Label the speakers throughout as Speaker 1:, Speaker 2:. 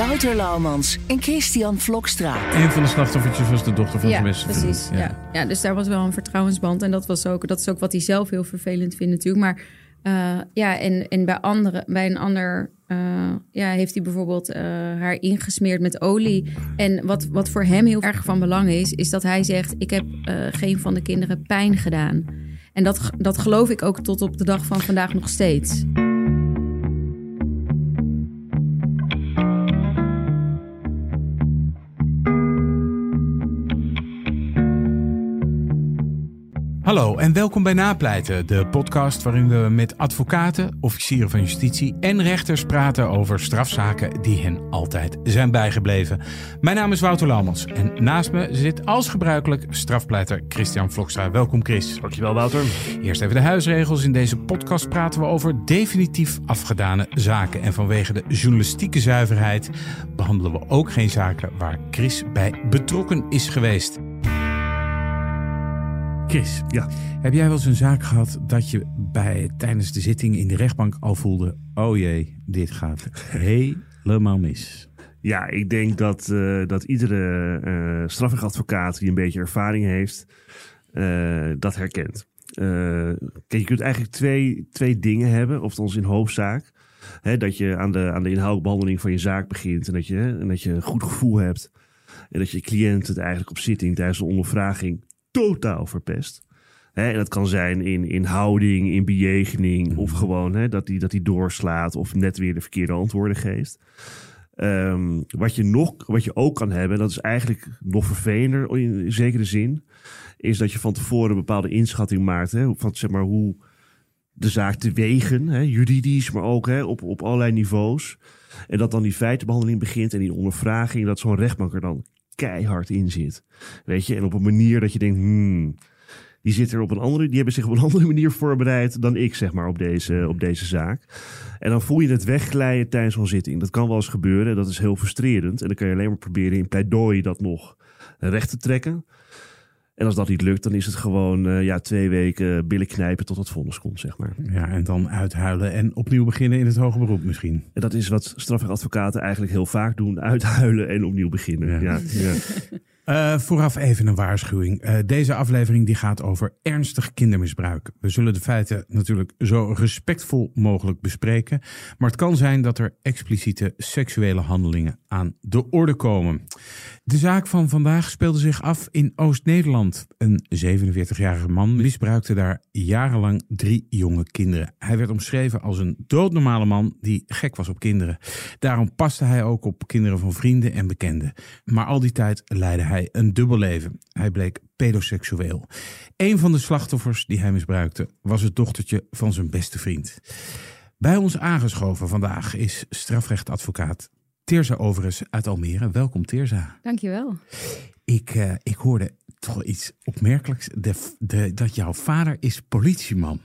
Speaker 1: Wouter Laumans en Christian Vlokstra.
Speaker 2: Een van de slachtoffertjes was de dochter van
Speaker 3: ja,
Speaker 2: vriend.
Speaker 3: precies. Ja. Ja. dus daar was wel een vertrouwensband. En dat, was ook, dat is ook wat hij zelf heel vervelend vindt natuurlijk. Maar uh, ja, en, en bij, andere, bij een ander uh, ja, heeft hij bijvoorbeeld uh, haar ingesmeerd met olie. En wat, wat voor hem heel erg van belang is, is dat hij zegt: Ik heb geen van de kinderen pijn gedaan. En dat, dat geloof ik ook tot op de dag van vandaag nog steeds.
Speaker 2: Hallo en welkom bij Napleiten, de podcast waarin we met advocaten, officieren van justitie en rechters praten over strafzaken die hen altijd zijn bijgebleven. Mijn naam is Wouter Lammers en naast me zit als gebruikelijk strafpleiter Christian Vlokstra. Welkom Chris.
Speaker 4: Dankjewel Wouter.
Speaker 2: Eerst even de huisregels. In deze podcast praten we over definitief afgedane zaken. En vanwege de journalistieke zuiverheid behandelen we ook geen zaken waar Chris bij betrokken is geweest. Chris,
Speaker 4: Ja.
Speaker 2: heb jij wel eens een zaak gehad dat je bij, tijdens de zitting in de rechtbank al voelde: oh jee, dit gaat helemaal mis?
Speaker 4: Ja, ik denk dat, eh, dat iedere eh strafrechtadvocaat die een beetje ervaring heeft, eh, dat herkent. Kijk, je kunt eigenlijk twee, twee dingen hebben, of ons in hoofdzaak. Hè, dat je aan de, aan de inhoudelijke behandeling van je zaak begint en dat, je, hè, en dat je een goed gevoel hebt. En dat je cliënt het eigenlijk op zitting tijdens de ondervraging totaal verpest. En dat kan zijn in, in houding, in bejegening, of gewoon dat hij dat die doorslaat of net weer de verkeerde antwoorden geeft. Ehm, wat, je nog, wat je ook kan hebben, dat is eigenlijk nog vervelender in, zekere zin, is dat je van tevoren een bepaalde inschatting maakt van zeg maar, hoe de zaak te wegen, juridisch, maar ook op, op allerlei niveaus. En dat dan die feitenbehandeling begint en die ondervraging, dat zo'n rechtbank er dan keihard in zit. Weet je, en op een manier dat je denkt, hmm, die zit er op een andere, die hebben zich op een andere manier voorbereid dan ik, zeg maar, op deze, op deze zaak. En dan voel je het wegglijden tijdens zo'n zitting. Dat kan wel eens gebeuren, dat is heel frustrerend. En dan kan je alleen maar proberen in pleidooi dat nog recht te trekken. En als dat niet lukt, dan is het gewoon uh, ja, twee weken billen knijpen tot het vonnis komt, zeg maar.
Speaker 2: Ja, en dan uithuilen en opnieuw beginnen in het hoger beroep misschien.
Speaker 4: En dat is wat strafrechtadvocaten eigenlijk heel vaak doen: uithuilen en opnieuw beginnen.
Speaker 2: Ja.
Speaker 4: Ja. Ja,
Speaker 2: Uh, vooraf even een waarschuwing. Uh, deze aflevering die gaat over ernstig kindermisbruik. We zullen de feiten natuurlijk zo respectvol mogelijk bespreken. Maar het kan zijn dat er expliciete seksuele handelingen aan de orde komen. De zaak van vandaag speelde zich af in Oost-Nederland. Een 47-jarige man misbruikte daar jarenlang drie jonge kinderen. Hij werd omschreven als een doodnormale man die gek was op kinderen. Daarom paste hij ook op kinderen van vrienden en bekenden. Maar al die tijd leidde hij een dubbel leven. Hij bleek pedoseksueel. Een van de slachtoffers die hij misbruikte was het dochtertje van zijn beste vriend. Bij ons aangeschoven vandaag is strafrechtadvocaat Teerza Overes uit Almere. Welkom Teerza.
Speaker 3: Dankjewel.
Speaker 2: Ik, uh, ik hoorde toch iets opmerkelijks. De, de, dat jouw vader is politieman.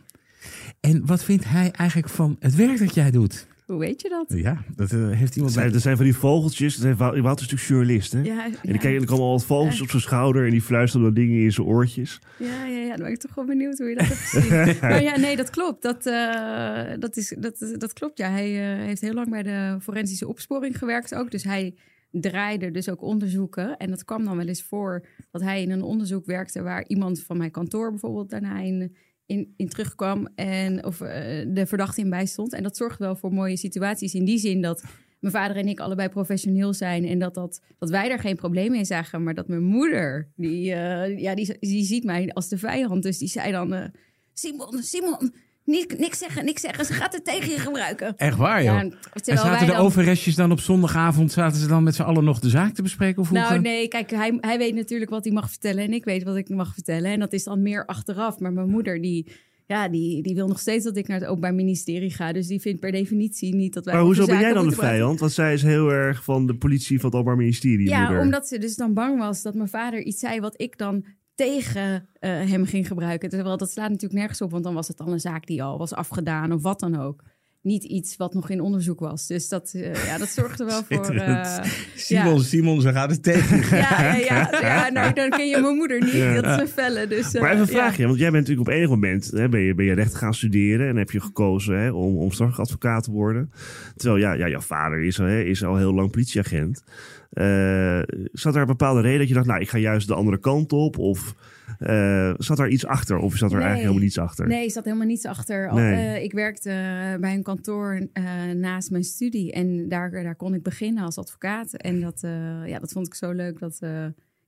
Speaker 2: En wat vindt hij eigenlijk van het werk dat jij doet?
Speaker 3: Hoe weet je dat?
Speaker 2: Ja, dat uh, heeft iemand...
Speaker 4: Er zijn, er zijn van die vogeltjes. Er zijn, Wouter is natuurlijk journalist, hè?
Speaker 3: Ja,
Speaker 4: En die kijken, er komen al wat vogels op zijn schouder... en die fluisteren dan dingen in zijn oortjes.
Speaker 3: Ja, ja, ja, dan ben ik toch wel benieuwd hoe je dat hebt gezien. maar ja, nee, dat klopt. Dat, uh, dat, is, dat, dat klopt, ja. Hij uh, heeft heel lang bij de forensische opsporing gewerkt ook. Dus hij draaide dus ook onderzoeken. En dat kwam dan wel eens voor dat hij in een onderzoek werkte... waar iemand van mijn kantoor bijvoorbeeld daarna in in, in terugkwam en of uh, de verdachte in bijstond. En dat zorgt wel voor mooie situaties in die zin dat mijn vader en ik allebei professioneel zijn en dat, dat, dat wij daar geen problemen in zagen, maar dat mijn moeder, die, uh, ja, die, die ziet mij als de vijand. Dus die zei dan, uh, Simon, Simon, niks, niks zeggen, niks zeggen. Ze gaat het tegen je gebruiken.
Speaker 2: Echt waar, joh? Ja, en zaten de dan... overrestjes dan op zondagavond, zaten ze dan met z'n allen nog de zaak te bespreken? Of
Speaker 3: nou, nee, kijk, hij, hij weet natuurlijk wat hij mag vertellen en ik weet wat ik mag vertellen. En dat is dan meer achteraf. Maar mijn moeder, die, ja, die, die wil nog steeds dat ik naar het Openbaar Ministerie ga. Dus die vindt per definitie niet dat wij.
Speaker 4: Maar hoezo ben jij dan de vijand? Want zij is heel erg van de politie van het Openbaar Ministerie.
Speaker 3: Ja,
Speaker 4: moeder.
Speaker 3: omdat ze dus dan bang was dat mijn vader iets zei wat ik dan tegen eh, hem ging gebruiken. Terwijl dat slaat natuurlijk nergens op, want dan was het al een zaak die al was afgedaan of wat dan ook. Niet iets wat nog in onderzoek was. Dus dat, eh, ja, dat zorgde wel voor. eh,
Speaker 2: Simon,
Speaker 3: ja.
Speaker 2: Simon, ze gaat het tegen.
Speaker 3: Ja, ja, ja, nou, dan ken je mijn moeder niet. Dat is een felle. Dus,
Speaker 4: Maar even een vraagje, want jij bent natuurlijk op enig moment hè, ben, je, ben je recht gaan studeren en heb je gekozen hè, om, om strafadvocaat te worden. Terwijl ja, ja, jouw vader is, hè, is al heel lang politieagent. Eh, zat er een bepaalde reden dat je dacht, nou, ik ga juist de andere kant op? Of eh, zat er iets achter? Of zat er
Speaker 3: Nee.
Speaker 4: eigenlijk helemaal niets achter?
Speaker 3: Nee, zat helemaal niets achter. Al, eh, ik werkte bij een kantoor naast mijn studie. En daar, daar kon ik beginnen als advocaat. En dat, ja, dat vond ik zo leuk. Dat,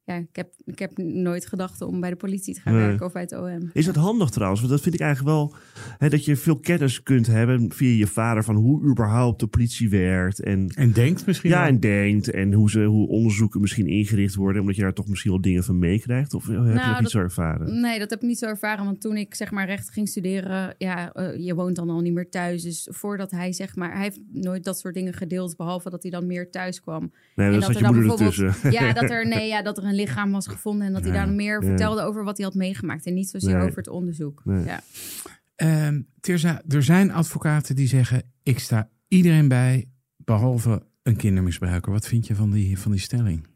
Speaker 3: ja, ik, heb, ik heb nooit gedacht om bij de politie te gaan
Speaker 4: Nee.
Speaker 3: werken of bij het OM.
Speaker 4: Is dat handig trouwens? Want dat vind ik eigenlijk wel... Hè, dat je veel kennis kunt hebben via je vader... van hoe überhaupt de politie werkt. En,
Speaker 2: En denkt misschien
Speaker 4: ja,
Speaker 2: wel.
Speaker 4: en denkt. En hoe, ze, hoe onderzoeken misschien ingericht worden. Omdat je daar toch misschien wel dingen van meekrijgt. Of heb je dat niet
Speaker 3: Nou, dat-
Speaker 4: zo ervaren?
Speaker 3: Nee, dat heb ik niet zo ervaren. Want toen ik zeg maar recht ging studeren, ja, eh, je woont dan al niet meer thuis. Dus voordat hij zeg maar, hij heeft nooit dat soort dingen gedeeld, behalve dat hij dan meer thuis kwam.
Speaker 4: Nee,
Speaker 3: en dat
Speaker 4: zat
Speaker 3: er
Speaker 4: je
Speaker 3: dan
Speaker 4: moeder
Speaker 3: bijvoorbeeld-
Speaker 4: ertussen.
Speaker 3: Ja, dat er, nee, ja, dat er een lichaam was gevonden en dat hij daar meer
Speaker 4: ja.
Speaker 3: vertelde over wat hij had meegemaakt. En niet zozeer
Speaker 4: Nee.
Speaker 3: over het onderzoek.
Speaker 4: Nee.
Speaker 3: Ja.
Speaker 2: Ehm, Tirza, er zijn advocaten die zeggen: ik sta iedereen bij, behalve een kindermisbruiker. Wat vind je van die, van die stelling?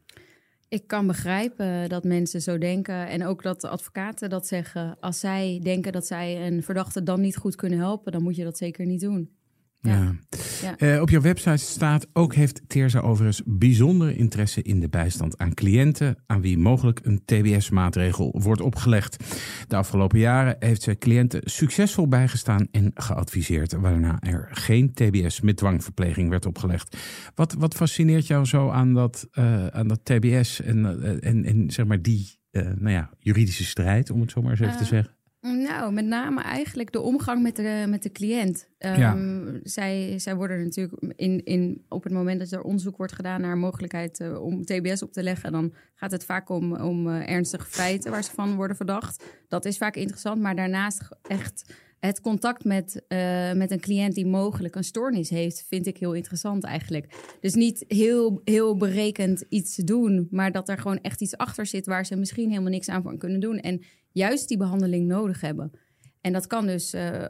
Speaker 3: Ik kan begrijpen dat mensen zo denken. En ook dat de advocaten dat zeggen. Als zij denken dat zij een verdachte dan niet goed kunnen helpen, dan moet je dat zeker niet doen. Ja. Ja.
Speaker 2: Eh, op jouw website staat ook heeft Teerza overigens bijzonder interesse in de bijstand aan cliënten aan wie mogelijk een TBS-maatregel wordt opgelegd. De afgelopen jaren heeft ze cliënten succesvol bijgestaan en geadviseerd, waarna er geen TBS met dwangverpleging werd opgelegd. Wat, wat fascineert jou zo aan dat, eh, aan dat TBS en, eh, en, en zeg maar die nou ja, juridische strijd, om het zo maar eens even te zeggen?
Speaker 3: Nou, met name eigenlijk de omgang met de, met de cliënt. Ehm,
Speaker 2: Ja.
Speaker 3: zij, zij worden natuurlijk in, in, op het moment dat er onderzoek wordt gedaan naar mogelijkheid eh, om TBS op te leggen, dan gaat het vaak om, om eh, ernstige feiten waar ze van worden verdacht. Dat is vaak interessant, maar daarnaast echt het contact met, eh, met een cliënt die mogelijk een stoornis heeft, vind ik heel interessant eigenlijk. Dus niet heel, heel berekend iets doen, maar dat er gewoon echt iets achter zit waar ze misschien helemaal niks aan van kunnen doen. En juist die behandeling nodig hebben. En dat kan dus eh,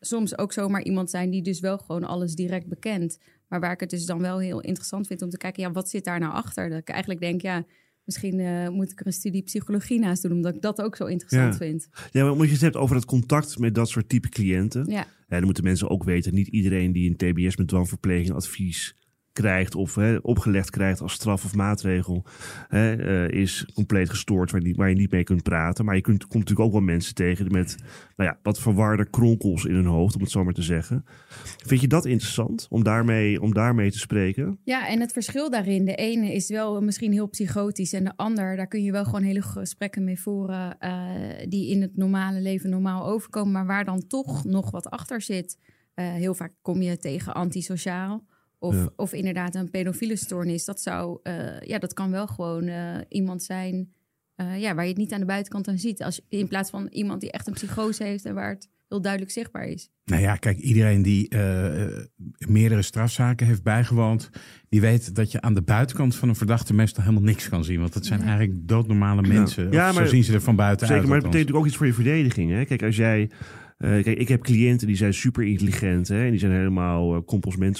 Speaker 3: soms ook zomaar iemand zijn die dus wel gewoon alles direct bekent. Maar waar ik het dus dan wel heel interessant vind om te kijken, ja, wat zit daar nou achter? Dat ik eigenlijk denk, ja, misschien eh, moet ik er een studie psychologie naast doen, omdat ik dat ook zo interessant
Speaker 4: Ja.
Speaker 3: vind.
Speaker 4: Ja, maar omdat je het hebt over het contact met dat soort type cliënten.
Speaker 3: Ja.
Speaker 4: Ja, dan moeten mensen ook weten, niet iedereen die een TBS met dwangverpleging advies krijgt of hè, opgelegd krijgt als straf of maatregel, hè, eh, is compleet gestoord waar, je niet- je niet mee kunt praten. Maar je kunt, komt natuurlijk ook wel mensen tegen met nou ja, wat verwarde kronkels in hun hoofd, om het zo maar te zeggen. Vind je dat interessant om daarmee, om daarmee te spreken?
Speaker 3: Ja, en het verschil daarin, de ene is wel misschien heel psychotisch en de ander, daar kun je wel gewoon hele gesprekken mee voeren eh, die in het normale leven normaal overkomen, maar waar dan toch nog wat achter zit. Eh, heel vaak kom je tegen antisociaal of,
Speaker 4: Ja.
Speaker 3: of inderdaad een pedofiele stoornis. Dat zou, eh, ja, dat kan wel gewoon eh, iemand zijn eh, ja, waar je het niet aan de buitenkant aan ziet. Als, in plaats van iemand die echt een psychose heeft en waar het heel duidelijk zichtbaar is.
Speaker 2: Nou ja, kijk, iedereen die meerdere strafzaken heeft bijgewoond, die weet dat je aan de buitenkant van een verdachte meestal helemaal niks kan zien. Want het zijn eigenlijk doodnormale mensen.
Speaker 4: Ja,
Speaker 2: Of
Speaker 4: maar-
Speaker 2: zo zien ze er van buiten
Speaker 4: Zeker,
Speaker 2: uit.
Speaker 4: maar het betekent ook iets voor je verdediging. Hè? Kijk, als jij. Eh, kijk, ik heb cliënten die zijn super intelligent. Hè? En die zijn helemaal uh,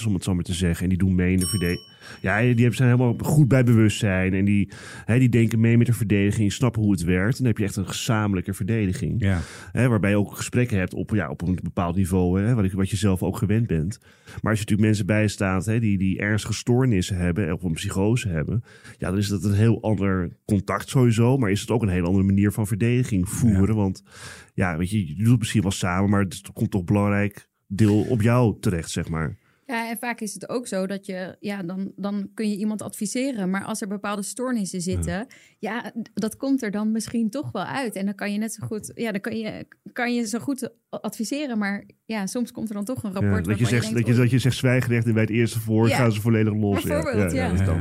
Speaker 4: om het zo maar te zeggen. En die doen mee in de verdediging. Ja, die hebben- zijn helemaal goed bij bewustzijn. En die, hè, die denken mee met de verdediging, snappen hoe het werkt. En dan heb je echt een gezamenlijke verdediging.
Speaker 2: Ja.
Speaker 4: Hè, waarbij je ook gesprekken hebt op, ja, op een bepaald niveau, hè, wat, ik- wat je zelf ook gewend bent. Maar als je natuurlijk mensen bijstaat hè, die, die ernstige stoornissen hebben, of een psychose hebben, ja, dan is dat een heel ander contact sowieso. Maar is het ook een hele andere manier van verdediging voeren. Want ja, weet je, je doet het misschien wel samen, maar het komt toch belangrijk deel op jou terecht, zeg maar.
Speaker 3: Ja, en vaak is het ook zo dat je, ja, dan, dan kun je iemand adviseren. Maar als er bepaalde stoornissen zitten, ja, dat komt er dan misschien toch wel uit. En dan kan je net zo goed, ja, dan kan je, kan je zo goed adviseren. Maar ja, soms komt er dan toch een
Speaker 4: Ja,
Speaker 3: rapport.
Speaker 4: dat, je zegt,
Speaker 3: denkt,
Speaker 4: dat, je, dat je zegt zwijgrecht en bij het eerste
Speaker 3: Ja.
Speaker 4: gaan ze volledig los.
Speaker 3: Bijvoorbeeld, ja.
Speaker 4: dat is dan-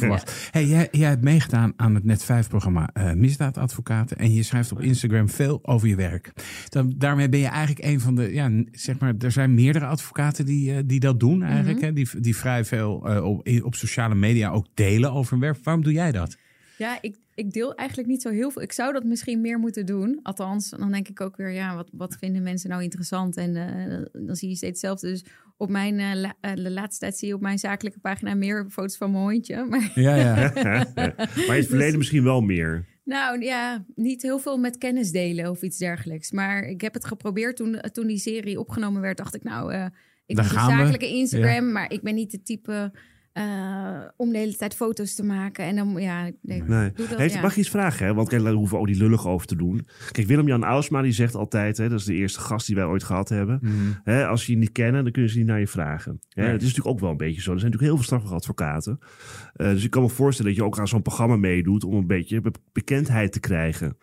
Speaker 2: Ja. Hey, jij, jij hebt meegedaan aan het Net 5-programma eh Misdaadadvocaten. En je schrijft op Instagram veel over je werk. Dan, daarmee ben je eigenlijk een van de, ja, zeg maar, er zijn meerdere advocaten die, eh, die dat doen eigenlijk. hè? Die, die vrij veel eh, op, op sociale media ook delen over hun werk. Waarom doe jij dat?
Speaker 3: Ja, ik, ik deel eigenlijk niet zo heel veel. Ik zou dat misschien meer moeten doen. Althans, dan denk ik ook weer, ja, wat, wat vinden mensen nou interessant? En eh, dan zie je steeds hetzelfde. Dus op mijn eh, la- de laatste tijd zie je op mijn zakelijke pagina meer foto's van mijn hondje. Maar
Speaker 2: Ja, ja.
Speaker 4: maar in het verleden misschien wel meer.
Speaker 3: nou ja, niet heel veel met kennis delen of iets dergelijks. Maar ik heb het geprobeerd toen, toen die serie opgenomen werd. Dacht ik, nou, eh, ik
Speaker 2: Daar
Speaker 3: heb zakelijke Instagram, maar ik ben niet de type eh, om de hele tijd foto's te maken. En dan, ja,
Speaker 4: Nee.
Speaker 3: dat,
Speaker 4: Heeft,
Speaker 3: ja.
Speaker 4: Mag je iets vragen? Hè? Want kijk, daar hoeven we ook niet lullig over te doen. Kijk, Willem-Jan Ausma die zegt altijd... Hè, dat is de eerste gast die wij ooit gehad hebben.
Speaker 2: Mhm.
Speaker 4: Hè, als ze je niet kennen, dan kunnen ze niet naar je vragen. Hè?
Speaker 2: Nee.
Speaker 4: Het is natuurlijk ook wel een beetje zo. Er zijn natuurlijk heel veel strafrechtadvocaten. Eh dus ik kan me voorstellen dat je ook aan zo'n programma meedoet... om een beetje be- bekendheid te krijgen.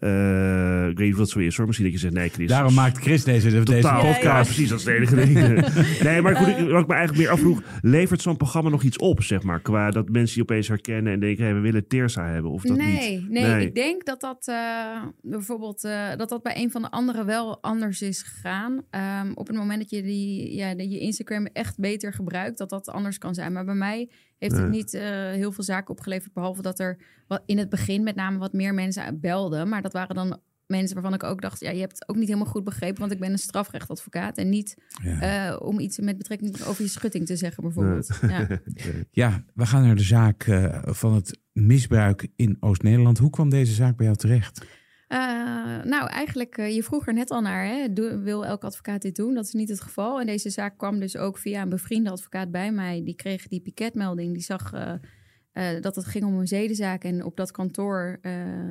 Speaker 4: Eh, ik weet niet dat zo is hoor. Misschien dat je zegt, nee Chris...
Speaker 2: Daarom maakt Chris deze, deze
Speaker 4: Totaal,
Speaker 2: podcast.
Speaker 4: ja, precies, dat is de enige reden. nee, maar goed, ik, wat ik me eigenlijk meer afvroeg, levert zo'n programma nog iets op, zeg maar, qua dat mensen je opeens herkennen en denken, hey, we willen Teersa hebben, of dat
Speaker 3: nee,
Speaker 4: niet?
Speaker 3: nee, ik denk dat dat eh, bijvoorbeeld eh, dat dat bij een van de anderen wel anders is gegaan. Ehm, op het moment dat je die, ja, dat je Instagram echt beter gebruikt, dat dat anders kan zijn. Maar bij mij heeft het
Speaker 4: Nee.
Speaker 3: niet eh, heel veel zaken opgeleverd, behalve dat er wat in het begin met name wat meer mensen belden. Maar dat waren dan mensen waarvan ik ook dacht, ja, je hebt het ook niet helemaal goed begrepen, want ik ben een strafrechtadvocaat en niet
Speaker 2: Ja.
Speaker 3: eh, om iets met betrekking over je schutting te zeggen, bijvoorbeeld. Ja.
Speaker 2: ja, we gaan naar de zaak eh, van het misbruik in Oost-Nederland. Hoe kwam deze zaak bij jou terecht?
Speaker 3: Eh, nou, eigenlijk, eh, je vroeg er net al naar, hè? Wil elke advocaat dit doen? Dat is niet het geval. En deze zaak kwam dus ook via een bevriende advocaat bij mij. Die kreeg die piketmelding. Die zag eh, dat het ging om een zedenzaak. En op dat kantoor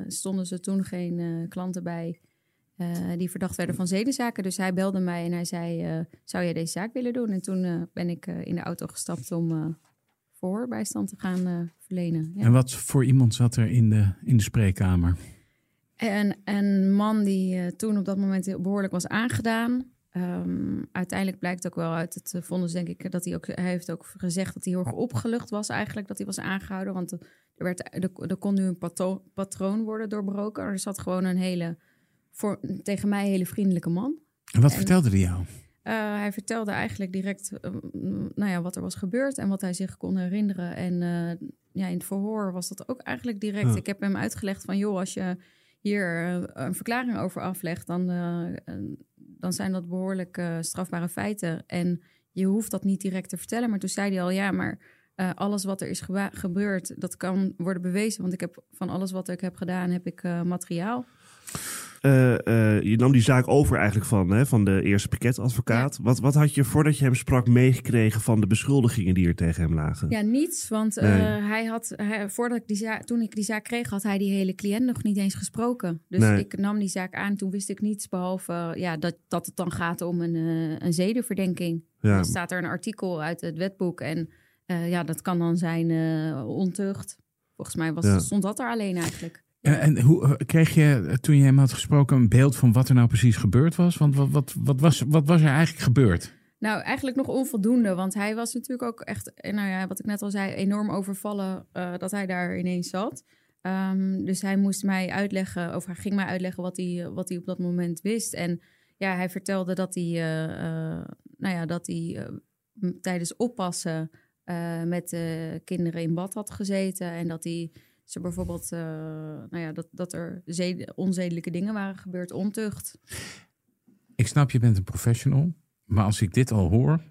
Speaker 3: stonden ze toen geen klanten bij die verdacht werden van zedenzaken. Dus hij belde mij en hij zei, zou jij deze zaak willen doen? En toen ben ik in de auto gestapt om voorbijstand te gaan verlenen. Ja.
Speaker 2: En wat voor iemand zat er in de, in de spreekkamer?
Speaker 3: En een man die eh, toen op dat moment behoorlijk was aangedaan. Ehm, uiteindelijk blijkt ook wel uit het uh, vonnis, denk ik, dat hij ook... Hij heeft ook gezegd dat hij heel erg opgelucht was eigenlijk, dat hij was aangehouden. Want er, werd, er, er kon nu een pato- patroon worden doorbroken. Er zat gewoon een hele, voor, tegen mij hele vriendelijke man.
Speaker 2: En wat
Speaker 3: En-
Speaker 2: vertelde hij jou?
Speaker 3: Uh, hij vertelde eigenlijk direct uh, nou ja, wat er was gebeurd en wat hij zich kon herinneren. En uh, ja, in het verhoor was dat ook eigenlijk direct.
Speaker 4: Ja.
Speaker 3: Ik heb hem uitgelegd van, joh, als je hier uh, een verklaring over aflegt, dan, uh, dan zijn dat behoorlijk uh, strafbare feiten. En je hoeft dat niet direct te vertellen. Maar toen zei hij al, ja, maar alles wat er is gebeurd, dat kan worden bewezen. Want ik heb van alles wat ik heb gedaan, heb ik materiaal.
Speaker 4: Uh, uh, je nam die zaak over eigenlijk van, hè, van de eerste pakketadvocaat. Ja. Wat, wat had je voordat je hem sprak meegekregen van de beschuldigingen die er tegen hem lagen?
Speaker 3: Ja, niets. Want nee. uh, hij had, hij, voordat ik die zaak, toen ik die zaak kreeg, had hij die hele cliënt nog niet eens gesproken. Dus nee. ik nam die zaak aan. Toen wist ik niets behalve ja, dat, dat het dan gaat om een, een zedenverdenking. Ja. Dan staat er een artikel uit het wetboek en ja, dat kan dan zijn ontucht. Volgens mij was, ja. stond dat er alleen eigenlijk.
Speaker 2: Ja. En hoe eh, kreeg je toen je hem had gesproken een beeld van wat er nou precies gebeurd was? Want wat, wat, wat, was, wat was er eigenlijk gebeurd?
Speaker 3: Nou, eigenlijk nog onvoldoende. Want hij was natuurlijk ook echt, nou ja, wat ik net al zei, enorm overvallen dat hij daar ineens zat. Um, dus hij moest mij uitleggen, of hij ging mij uitleggen wat hij, wat hij op dat moment wist. En ja, hij vertelde dat hij, nou ja, dat hij tijdens oppassen met kinderen in bad had gezeten. En dat hij ze bijvoorbeeld, uh, nou ja, dat, dat er zed- onzedelijke dingen waren gebeurd, ontucht.
Speaker 2: Ik snap, je bent een professional, maar als ik dit al hoor,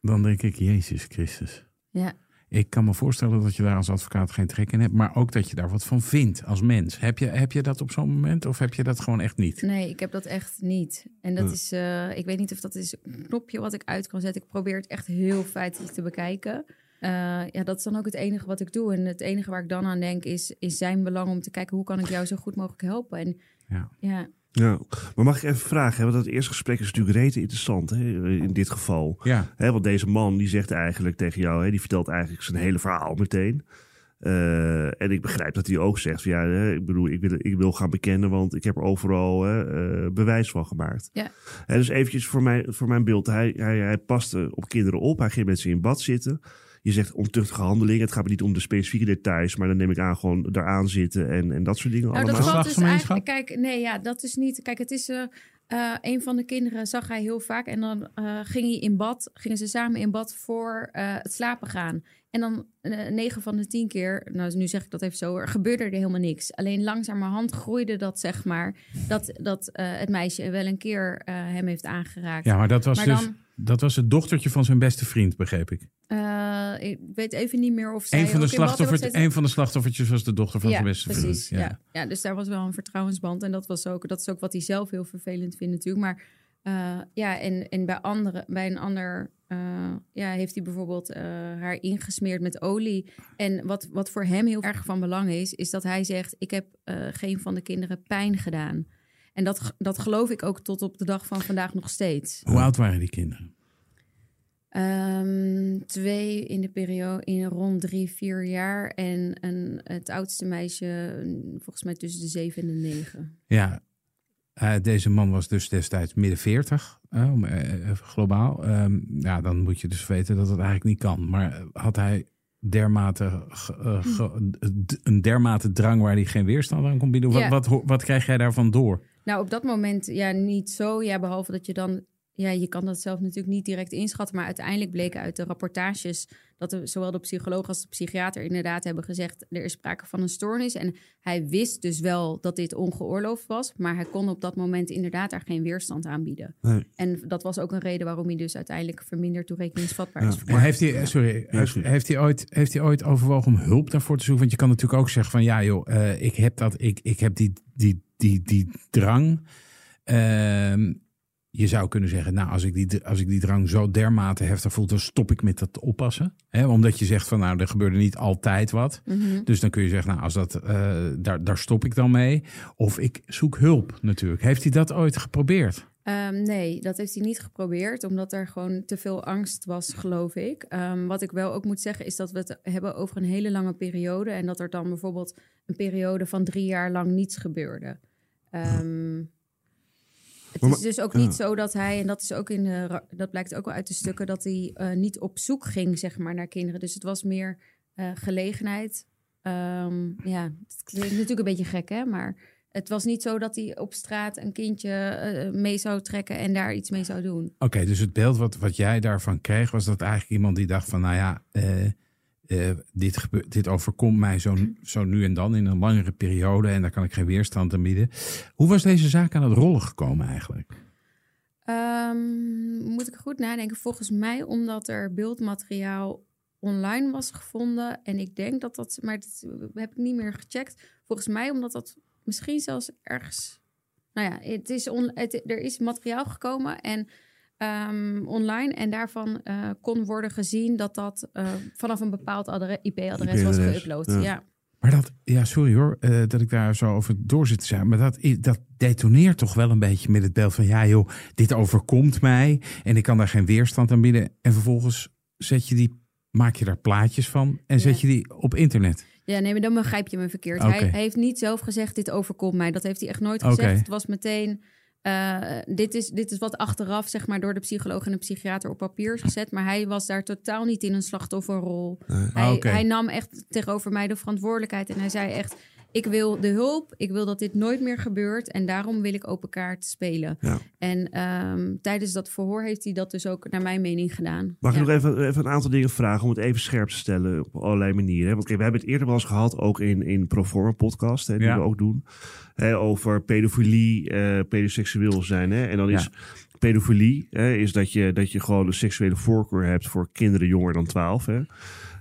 Speaker 2: dan denk ik, Jezus Christus.
Speaker 3: Ja.
Speaker 2: Ik kan me voorstellen dat je daar als advocaat geen trek in hebt, maar ook dat je daar wat van vindt als mens. Heb je, heb je dat op zo'n moment of heb je dat gewoon echt niet?
Speaker 3: Nee, ik heb dat echt niet. En dat is, uh, ik weet niet of dat is een knopje wat ik uit kan zetten. Ik probeer het echt heel feitelijk te bekijken. Uh, ja, dat is dan ook het enige wat ik doe. En het enige waar ik dan aan denk is, is zijn belang om te kijken hoe kan ik jou zo goed mogelijk helpen. En
Speaker 2: ja.
Speaker 3: ja
Speaker 4: Ja, maar mag ik even vragen? Hè? Want dat eerste gesprek is natuurlijk rete interessant hè? in dit geval.
Speaker 2: Ja.
Speaker 4: Hè, want deze man die zegt eigenlijk tegen jou, hè, die vertelt eigenlijk zijn hele verhaal meteen. Eh, en ik begrijp dat hij ook zegt, van, ja, hè, ik bedoel, ik wil, ik wil gaan bekennen, want ik heb er overal hè, eh, bewijs van gemaakt.
Speaker 3: Ja.
Speaker 4: Hè, dus eventjes voor, mij, voor mijn beeld, hij, hij, hij paste op kinderen op, hij ging met ze in bad zitten. Je zegt ontuchtige handelingen, het gaat me niet om de specifieke details, maar dan neem ik aan gewoon daaraan zitten en, en dat soort dingen
Speaker 3: Nou, dat
Speaker 4: allemaal.
Speaker 3: valt dus
Speaker 2: Geslachtsgemeenschap?
Speaker 3: eigenlijk... Kijk, nee, ja, dat is niet... Kijk, het is... eh eh, een van de kinderen zag hij heel vaak. En dan eh, ging hij in bad. Gingen ze samen in bad voor eh, het slapen gaan. En dan eh, negen van de tien keer... Nou, nu zeg ik dat even zo. Er gebeurde er helemaal niks. Alleen langzamerhand groeide dat, zeg maar... Dat, dat eh, het meisje wel een keer eh, hem heeft aangeraakt.
Speaker 2: Ja, maar dat was
Speaker 3: Maar
Speaker 2: dus
Speaker 3: dan-
Speaker 2: dat was het dochtertje van zijn beste vriend, begreep ik.
Speaker 3: Eh, ik weet even niet meer of zij
Speaker 2: Een van, de slachtoffers,
Speaker 3: gezeten.
Speaker 2: een van de slachtoffertjes was de dochter van
Speaker 3: ja,
Speaker 2: zijn beste
Speaker 3: precies,
Speaker 2: vriend.
Speaker 3: Ja. Ja. dus daar was wel een vertrouwensband. En dat, was ook, dat is ook wat hij zelf heel vervelend vindt natuurlijk. Maar eh, ja, en, en bij, andere, bij een ander eh, ja, heeft hij bijvoorbeeld eh, haar ingesmeerd met olie. En wat, wat voor hem heel erg van belang is, is dat hij zegt... ik heb geen van de kinderen pijn gedaan. En dat, dat geloof ik ook tot op de dag van vandaag nog steeds.
Speaker 2: Hoe oud waren die kinderen?
Speaker 3: Ehm, twee in de periode in rond drie, vier jaar. En een, het oudste meisje, volgens mij tussen de zeven en de negen.
Speaker 2: Ja, eh, deze man was dus destijds midden 40, eh, om, eh, globaal. Ehm, ja, dan moet je dus weten dat het eigenlijk niet kan. Maar had hij dermate ge- d- een dermate drang waar hij geen weerstand aan kon bieden? Wat,
Speaker 3: Ja.
Speaker 2: wat, wat krijg jij daarvan door?
Speaker 3: Nou, op dat moment ja, niet zo. Ja, behalve dat je dan... Ja, je kan dat zelf natuurlijk niet direct inschatten. Maar uiteindelijk bleken uit de rapportages... dat de, zowel de psycholoog als de psychiater inderdaad hebben gezegd... er is sprake van een stoornis. En hij wist dus wel dat dit ongeoorloofd was... maar hij kon op dat moment inderdaad daar geen weerstand aan bieden.
Speaker 4: Nee.
Speaker 3: En dat was ook een reden waarom hij dus uiteindelijk verminderd toerekeningsvatbaar is.
Speaker 2: En heeft hij, sorry, heeft,
Speaker 4: sorry.
Speaker 2: heeft, hij ooit, heeft hij ooit overwogen om hulp daarvoor te zoeken? Want je kan natuurlijk ook zeggen van ja joh, eh, ik heb dat, ik, ik heb die, die, die, die drang. Ehm, je zou kunnen zeggen, nou, als ik die, als ik die drang zo dermate heftig voel, dan stop ik met dat oppassen. Omdat je zegt van, nou, er gebeurde niet altijd wat.
Speaker 3: Mhm.
Speaker 2: Dus dan kun je zeggen, nou, als dat, eh, daar, daar stop ik dan mee. Of ik zoek hulp natuurlijk. Heeft hij dat ooit geprobeerd?
Speaker 3: Ehm, nee, dat heeft hij niet geprobeerd, omdat er gewoon te veel angst was, geloof ik. Ehm, wat ik wel ook moet zeggen, is dat we het hebben over een hele lange periode. En dat er dan bijvoorbeeld een periode van drie jaar lang niets gebeurde. Ehm, het
Speaker 4: Maar-
Speaker 3: is dus ook niet zo dat hij, en dat is ook in de, dat blijkt ook wel uit de stukken, dat hij eh, niet op zoek ging, zeg maar, naar kinderen. Dus het was meer eh, gelegenheid. Ehm, ja, het klinkt natuurlijk een beetje gek, hè, maar het was niet zo dat hij op straat een kindje eh, mee zou trekken en daar iets mee zou doen.
Speaker 2: Oké, dus het beeld wat, wat jij daarvan kreeg, was dat eigenlijk iemand die dacht van, nou ja, eh, dit, dit overkomt mij zo, zo nu en dan in een langere periode en daar kan ik geen weerstand aan bieden. Hoe was deze zaak aan het rollen gekomen eigenlijk?
Speaker 3: Ehm, moet ik goed nadenken? Volgens mij omdat er beeldmateriaal online was gevonden. En ik denk dat dat, maar dat heb ik niet meer gecheckt. Volgens mij omdat dat misschien zelfs ergens. Nou ja, het is er is materiaal gekomen en ehm, online. En daarvan eh, kon worden gezien dat dat eh, vanaf een bepaald adre- IP-adres was geüpload.
Speaker 4: ja.
Speaker 3: Ja.
Speaker 2: Maar dat, ja, sorry hoor, eh, dat ik daar zo over door zit te zijn. Maar dat, dat detoneert toch wel een beetje met het beeld van, ja joh, dit overkomt mij en ik kan daar geen weerstand aan bieden. En vervolgens zet je die, maak je daar plaatjes van en zet je die op internet.
Speaker 3: Ja, nee, maar dan begrijp je me verkeerd. Hij, hij heeft niet zelf gezegd, dit overkomt mij. Dat heeft hij echt nooit gezegd. Het was meteen, eh, dit, is, dit is wat achteraf, zeg maar, door de psycholoog en de psychiater op papier is gezet. Maar hij was daar totaal niet in een slachtofferrol. Hij,
Speaker 2: Ah,
Speaker 3: hij nam echt tegenover mij de verantwoordelijkheid. En hij zei echt, ik wil de hulp. Ik wil dat dit nooit meer gebeurt. En daarom wil ik open kaart spelen.
Speaker 4: Ja.
Speaker 3: En ehm, tijdens dat verhoor heeft hij dat dus ook naar mijn mening gedaan.
Speaker 4: Mag ik
Speaker 3: Ja.
Speaker 4: nog even, even een aantal dingen vragen om het even scherp te stellen op allerlei manieren? hè? Want kijk, we hebben het eerder wel eens gehad, ook in, in Proforma podcast, hè, die
Speaker 2: Ja.
Speaker 4: we ook doen, hè, over pedofilie, eh pedoseksueel zijn. Hè? En dan is pedofilie, hè, is dat je, dat je gewoon een seksuele voorkeur hebt voor kinderen jonger dan 12. Hè?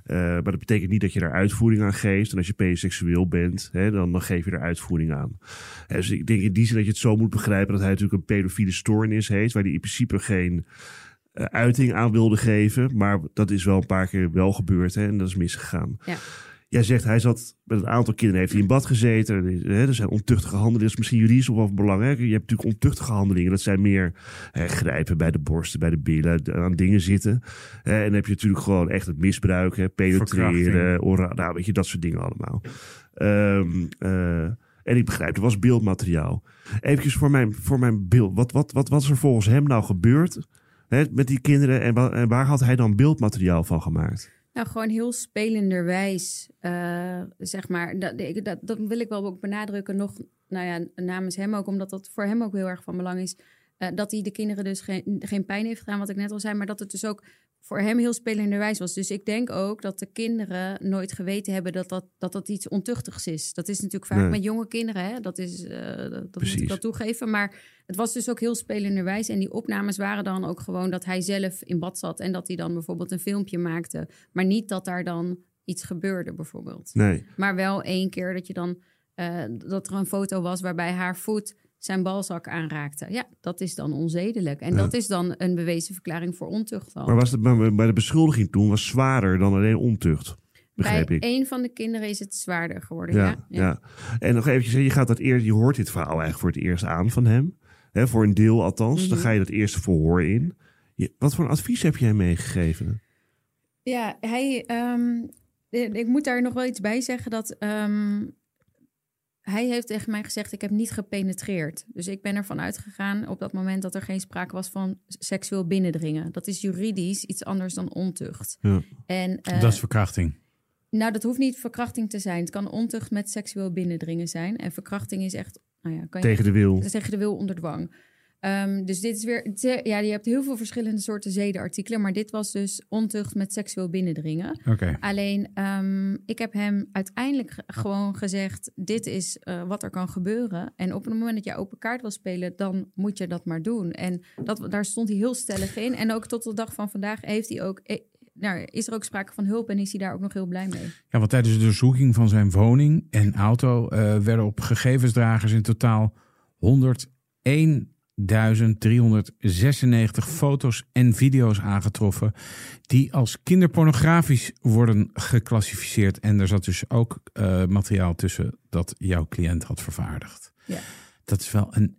Speaker 4: Eh, maar dat betekent niet dat je daar uitvoering aan geeft. En als je pedoseksueel bent, hè, dan, geef je er uitvoering aan. Hè, dus ik denk in die zin dat je het zo moet begrijpen dat hij natuurlijk een pedofiele stoornis heeft, waar hij in principe geen eh, uiting aan wilde geven. Maar dat is wel een paar keer wel gebeurd hè, en dat is misgegaan.
Speaker 3: Ja.
Speaker 4: Jij zegt, hij zat met een aantal kinderen, heeft hij in bad gezeten. Hè, er zijn ontuchtige handelingen, dat is misschien juridisch of wel belangrijk. Je hebt natuurlijk ontuchtige handelingen, dat zijn meer hè, grijpen bij de borsten, bij de billen, aan dingen zitten. Hè, en dan heb je natuurlijk gewoon echt het misbruik, hè, penetreren, ora, nou weet je, dat soort dingen allemaal. Ehm, eh, en ik begrijp, er was beeldmateriaal. Even voor mijn, voor mijn beeld, wat, wat, wat, wat is er volgens hem nou gebeurd hè, met die kinderen en waar had hij dan beeldmateriaal van gemaakt?
Speaker 3: Nou, gewoon heel spelenderwijs, eh, zeg maar. Dat, dat, dat wil ik wel ook benadrukken, nog nou ja, namens hem ook, omdat dat voor hem ook heel erg van belang is. eh, dat hij de kinderen dus geen, geen pijn heeft gedaan, wat ik net al zei, maar dat het dus ook voor hem heel spelenderwijs was. Dus ik denk ook dat de kinderen nooit geweten hebben dat dat, dat, dat iets ontuchtigs is. Dat is natuurlijk vaak
Speaker 4: Nee.
Speaker 3: met jonge kinderen, hè? dat, is, eh, dat, dat moet ik wel toegeven. Maar het was dus ook heel spelenderwijs. En die opnames waren dan ook gewoon dat hij zelf in bad zat en dat hij dan bijvoorbeeld een filmpje maakte. Maar niet dat daar dan iets gebeurde, bijvoorbeeld.
Speaker 4: Nee.
Speaker 3: Maar wel één keer dat je dan eh, dat er een foto was waarbij haar voet zijn balzak aanraakte. Ja, dat is dan onzedelijk. En
Speaker 4: Ja.
Speaker 3: dat is dan een bewezen verklaring voor ontucht al.
Speaker 4: Maar was het bij bij de beschuldiging toen was zwaarder dan alleen ontucht? Begreep
Speaker 3: Bij
Speaker 4: ik.
Speaker 3: één van de kinderen is het zwaarder geworden.
Speaker 4: Ja,
Speaker 3: Ja,
Speaker 4: ja. En nog eventjes, je gaat dat eer, je hoort dit verhaal eigenlijk voor het eerst aan van hem. Hè, voor een deel althans. Dan
Speaker 3: Mhm.
Speaker 4: ga je dat eerste verhoor in. Je, wat voor een advies heb hem meegegeven?
Speaker 3: Ja, hij. ehm, eh, ik moet daar nog wel iets bij zeggen dat. ehm, hij heeft tegen mij gezegd: Ik heb niet gepenetreerd. Dus ik ben ervan uitgegaan op dat moment dat er geen sprake was van seksueel binnendringen. Dat is juridisch iets anders dan ontucht.
Speaker 4: Ja.
Speaker 3: En, eh,
Speaker 2: dat is verkrachting.
Speaker 3: Nou, dat hoeft niet verkrachting te zijn. Het kan ontucht met seksueel binnendringen zijn. En verkrachting is echt. Nou ja, kan je
Speaker 4: Tegen de wil.
Speaker 3: tegen de wil onder dwang. Ehm, dus dit is weer, ja, je hebt heel veel verschillende soorten zedenartikelen, maar dit was dus ontucht met seksueel binnendringen. Alleen, ehm, ik heb hem uiteindelijk ge- gewoon gezegd, dit is eh, wat er kan gebeuren. En op het moment dat je open kaart wil spelen, dan moet je dat maar doen. En dat, daar stond hij heel stellig in. En ook tot de dag van vandaag heeft hij ook, eh, nou, is er ook sprake van hulp en is hij daar ook nog heel blij mee.
Speaker 2: Ja, want tijdens de doorzoeking van zijn woning en auto eh, werden op gegevensdragers in totaal 101.396 foto's en video's aangetroffen die als kinderpornografisch worden geclassificeerd. En er zat dus ook eh, materiaal tussen dat jouw cliënt had vervaardigd.
Speaker 3: Ja.
Speaker 2: Dat is wel een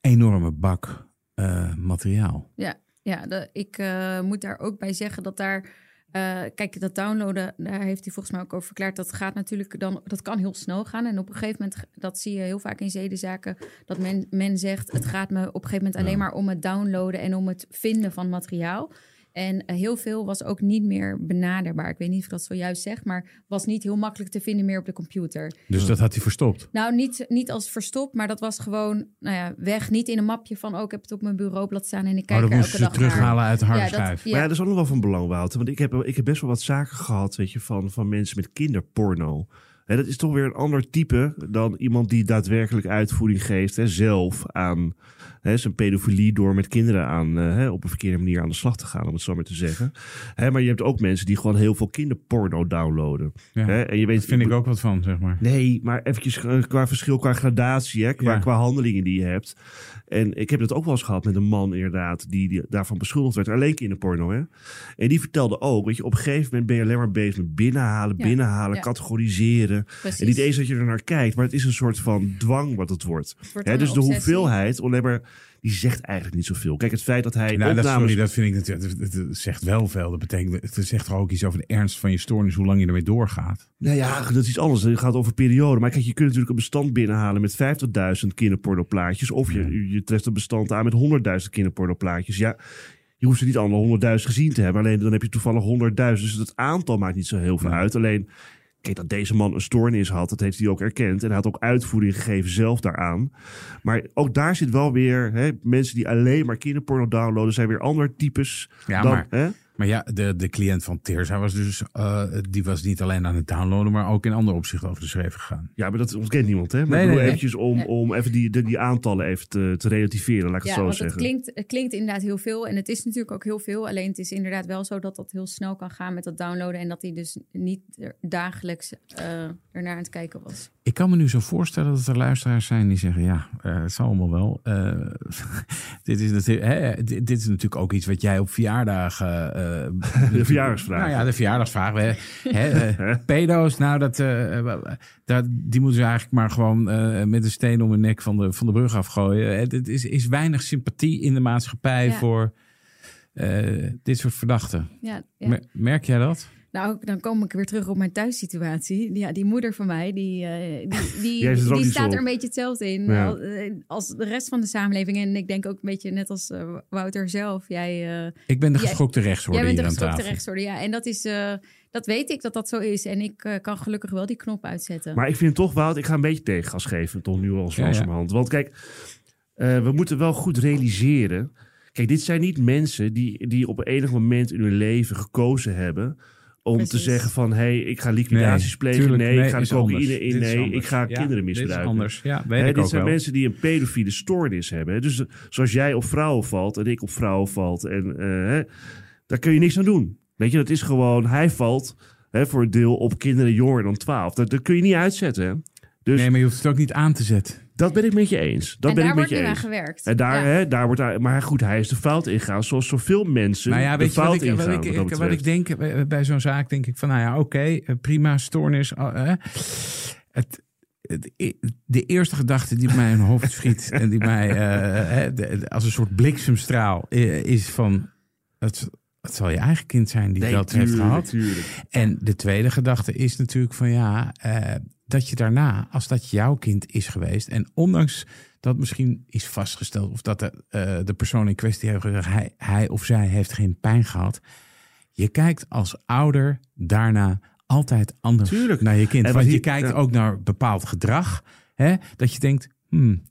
Speaker 2: enorme bak eh, materiaal.
Speaker 3: Ja, ja de, ik eh, moet daar ook bij zeggen dat daar. Eh, kijk, dat downloaden, daar heeft hij volgens mij ook over verklaard. Dat gaat natuurlijk dan, dat kan heel snel gaan. En op een gegeven moment, dat zie je heel vaak in zedenzaken, dat men, men zegt: het gaat me op een gegeven moment alleen maar om het downloaden en om het vinden van materiaal. En eh, heel veel was ook niet meer benaderbaar. Ik weet niet of ik dat zojuist zeg, maar was niet heel makkelijk te vinden meer op de computer.
Speaker 2: Dus dat had hij verstopt.
Speaker 3: Nou, niet, niet als verstopt, maar dat was gewoon nou ja, weg. Niet in een mapje van, oh, ik heb het op mijn bureaublad staan en ik kijk
Speaker 2: Maar
Speaker 3: er
Speaker 2: dan
Speaker 3: elke
Speaker 2: moesten ze
Speaker 3: naar.
Speaker 2: terughalen uit de harde
Speaker 3: Ja, dat-
Speaker 2: schijf.
Speaker 3: ja.
Speaker 4: Maar ja, dat is ook nog wel van belang, Wouter. Want ik heb, ik heb best wel wat zaken gehad, weet je, van, van mensen met kinderporno. Hè, dat is toch weer een ander type dan iemand die daadwerkelijk uitvoering geeft, hè, zelf aan hè, zijn pedofilie door met kinderen aan, eh, hè, op een verkeerde manier aan de slag te gaan, om het zo maar te zeggen. Hè, maar je hebt ook mensen die gewoon heel veel kinderporno downloaden.
Speaker 2: Ja,
Speaker 4: Hè, en je weet,
Speaker 2: Daar vind ik ook wat van, zeg maar.
Speaker 4: Nee, maar eventjes qua verschil, qua gradatie, hè, qua,
Speaker 2: Ja.
Speaker 4: qua handelingen die je hebt. En ik heb het ook wel eens gehad met een man inderdaad, die, die daarvan beschuldigd werd. Alleen kinderporno, hè. En die vertelde ook, weet je, op een gegeven moment ben je alleen maar bezig met binnenhalen,
Speaker 3: Ja,
Speaker 4: binnenhalen,
Speaker 3: ja.
Speaker 4: categoriseren.
Speaker 3: Precies.
Speaker 4: En niet eens dat je er naar kijkt, maar het is een soort van dwang wat het wordt.
Speaker 3: Het wordt
Speaker 4: Hè, dus de
Speaker 3: obsessie.
Speaker 4: hoeveelheid, alleen maar, die zegt eigenlijk niet zoveel. Kijk, het feit dat hij
Speaker 2: Nou, dat,
Speaker 4: opnames...
Speaker 2: sorry, dat vind ik natuurlijk. Het, zegt wel veel. Dat betekent, het zegt toch ook iets over de ernst van je stoornis, hoe lang je ermee doorgaat.
Speaker 4: Nou ja, dat is iets anders. Het gaat over periode. Maar kijk, je kunt natuurlijk een bestand binnenhalen met 50.000 kinderpornoplaatjes. Of je,
Speaker 2: Ja.
Speaker 4: je treft een bestand aan met 100.000 kinderpornoplaatjes. Ja, je hoeft ze niet alle 100.000 gezien te hebben. Alleen dan heb je toevallig 100.000. Dus het aantal maakt niet zo heel veel uit. Alleen, kijk, dat deze man een stoornis had, dat heeft hij ook erkend. En hij had ook uitvoering gegeven zelf daaraan. Maar ook daar zit wel weer hè, mensen die alleen maar kinderporno downloaden, zijn weer ander types.
Speaker 2: Ja,
Speaker 4: dan,
Speaker 2: maar,
Speaker 4: hè?
Speaker 2: Maar ja, de, de cliënt van Teersa was dus, eh, die was niet alleen aan het downloaden, maar ook in andere opzichten over de schreef gegaan.
Speaker 4: Ja, maar dat ontkent niemand, hè? Maar
Speaker 2: Nee,
Speaker 4: eventjes om,
Speaker 3: Nee.
Speaker 4: om even die, die, die aantallen even te, te relativeren, laat ik het
Speaker 3: Ja,
Speaker 4: zo
Speaker 3: want
Speaker 4: zeggen.
Speaker 3: het klinkt, het klinkt inderdaad heel veel. En het is natuurlijk ook heel veel. Alleen het is inderdaad wel zo dat dat heel snel kan gaan met dat downloaden. En dat hij dus niet dagelijks eh, ernaar aan het kijken was.
Speaker 2: Ik kan me nu zo voorstellen dat er luisteraars zijn die zeggen: ja, eh, het zal allemaal wel. Eh, dit, is natuurlijk, hè, dit, dit is natuurlijk ook iets wat jij op verjaardagen. Eh,
Speaker 4: De verjaardagsvraag.
Speaker 2: Nou ja, de verjaardagsvraag. Hè, hè, eh, pedo's, nou, dat, eh, dat, die moeten ze eigenlijk maar gewoon eh, met een steen om hun nek van de, van de brug afgooien. Het is, is weinig sympathie in de maatschappij
Speaker 3: Ja.
Speaker 2: voor eh, dit soort verdachten.
Speaker 3: Ja, ja.
Speaker 2: Mer- Merk jij dat?
Speaker 3: Nou, dan kom ik weer terug op mijn thuissituatie. Ja, die moeder van mij, die, eh, die, die,
Speaker 4: Jij
Speaker 3: staat er een beetje hetzelfde in
Speaker 4: Ja.
Speaker 3: eh, als de rest van de samenleving. En ik denk ook een beetje net als eh, Wouter zelf. Jij, eh,
Speaker 2: Ik ben de
Speaker 3: Jij-
Speaker 2: geschokte
Speaker 3: jij
Speaker 2: rechtsorde
Speaker 3: bent
Speaker 2: hier
Speaker 3: de
Speaker 2: aan
Speaker 3: geschokte rechtsorde. Ja, en dat, is, eh, dat weet ik dat dat zo is. En ik kan gelukkig wel die knop uitzetten.
Speaker 4: Maar ik vind toch, Wout, ik ga een beetje tegengas geven, toch nu al zo
Speaker 2: Ja, ja.
Speaker 4: langzamerhand. Want kijk, eh, we moeten wel goed realiseren. Kijk, dit zijn niet mensen die, die op enig moment in hun leven gekozen hebben om te zeggen van, hé, hey, ik ga liquidaties
Speaker 2: Nee,
Speaker 4: plegen.
Speaker 2: tuurlijk,
Speaker 4: nee,
Speaker 2: nee,
Speaker 4: ik ga cocaïne in. Nee, ik ga
Speaker 2: Ja,
Speaker 4: kinderen
Speaker 2: dit is
Speaker 4: misbruiken.
Speaker 2: anders. Ja, weet
Speaker 4: Hè,
Speaker 2: ik
Speaker 4: dit
Speaker 2: ook
Speaker 4: zijn
Speaker 2: wel.
Speaker 4: mensen die een pedofiele stoornis hebben. Dus zoals jij op vrouwen valt en ik op vrouwen valt. En eh, hè, daar kun je niks aan doen. Weet je, dat is gewoon, hij valt hè, voor een deel op kinderen jonger dan 12. Dat, dat kun je niet uitzetten. Hè? Dus
Speaker 2: Nee, maar je hoeft het ook niet aan te zetten.
Speaker 4: Dat ben ik met je eens. Dat
Speaker 3: en
Speaker 4: ben
Speaker 3: daar
Speaker 4: ik met
Speaker 3: wordt
Speaker 4: je
Speaker 3: nu aan
Speaker 4: eens.
Speaker 3: gewerkt.
Speaker 4: En daar,
Speaker 3: Ja.
Speaker 4: hè, daar wordt daar, maar goed, hij is de fout ingegaan. Zoals zoveel mensen
Speaker 2: Nou ja,
Speaker 4: de
Speaker 2: weet je wat ik, wat
Speaker 4: ingaan.
Speaker 2: ik,
Speaker 4: wat
Speaker 2: ik- wat ik
Speaker 4: betreft.
Speaker 2: denk bij, bij zo'n zaak? Denk ik van, nou ja, oké, eh, prima, stoornis. eh, eh. het, het, de eerste gedachte die mij in mijn hoofd schiet en die mij eh, eh, de- de- als een soort bliksemstraal eh, is van, het, het zal je eigen kind zijn die
Speaker 4: Nee,
Speaker 2: dat heeft gehad.
Speaker 4: tuurlijk.
Speaker 2: En de tweede gedachte is natuurlijk van ja, eh, dat je daarna, als dat jouw kind is geweest, en ondanks dat misschien is vastgesteld of dat de, eh, de persoon in kwestie heeft gezegd, hij, hij of zij heeft geen pijn gehad, je kijkt als ouder daarna altijd anders
Speaker 4: Tuurlijk.
Speaker 2: naar je kind.
Speaker 4: En
Speaker 2: Want je kijkt
Speaker 4: ja.
Speaker 2: ook naar bepaald gedrag, hè, dat je denkt, hmm,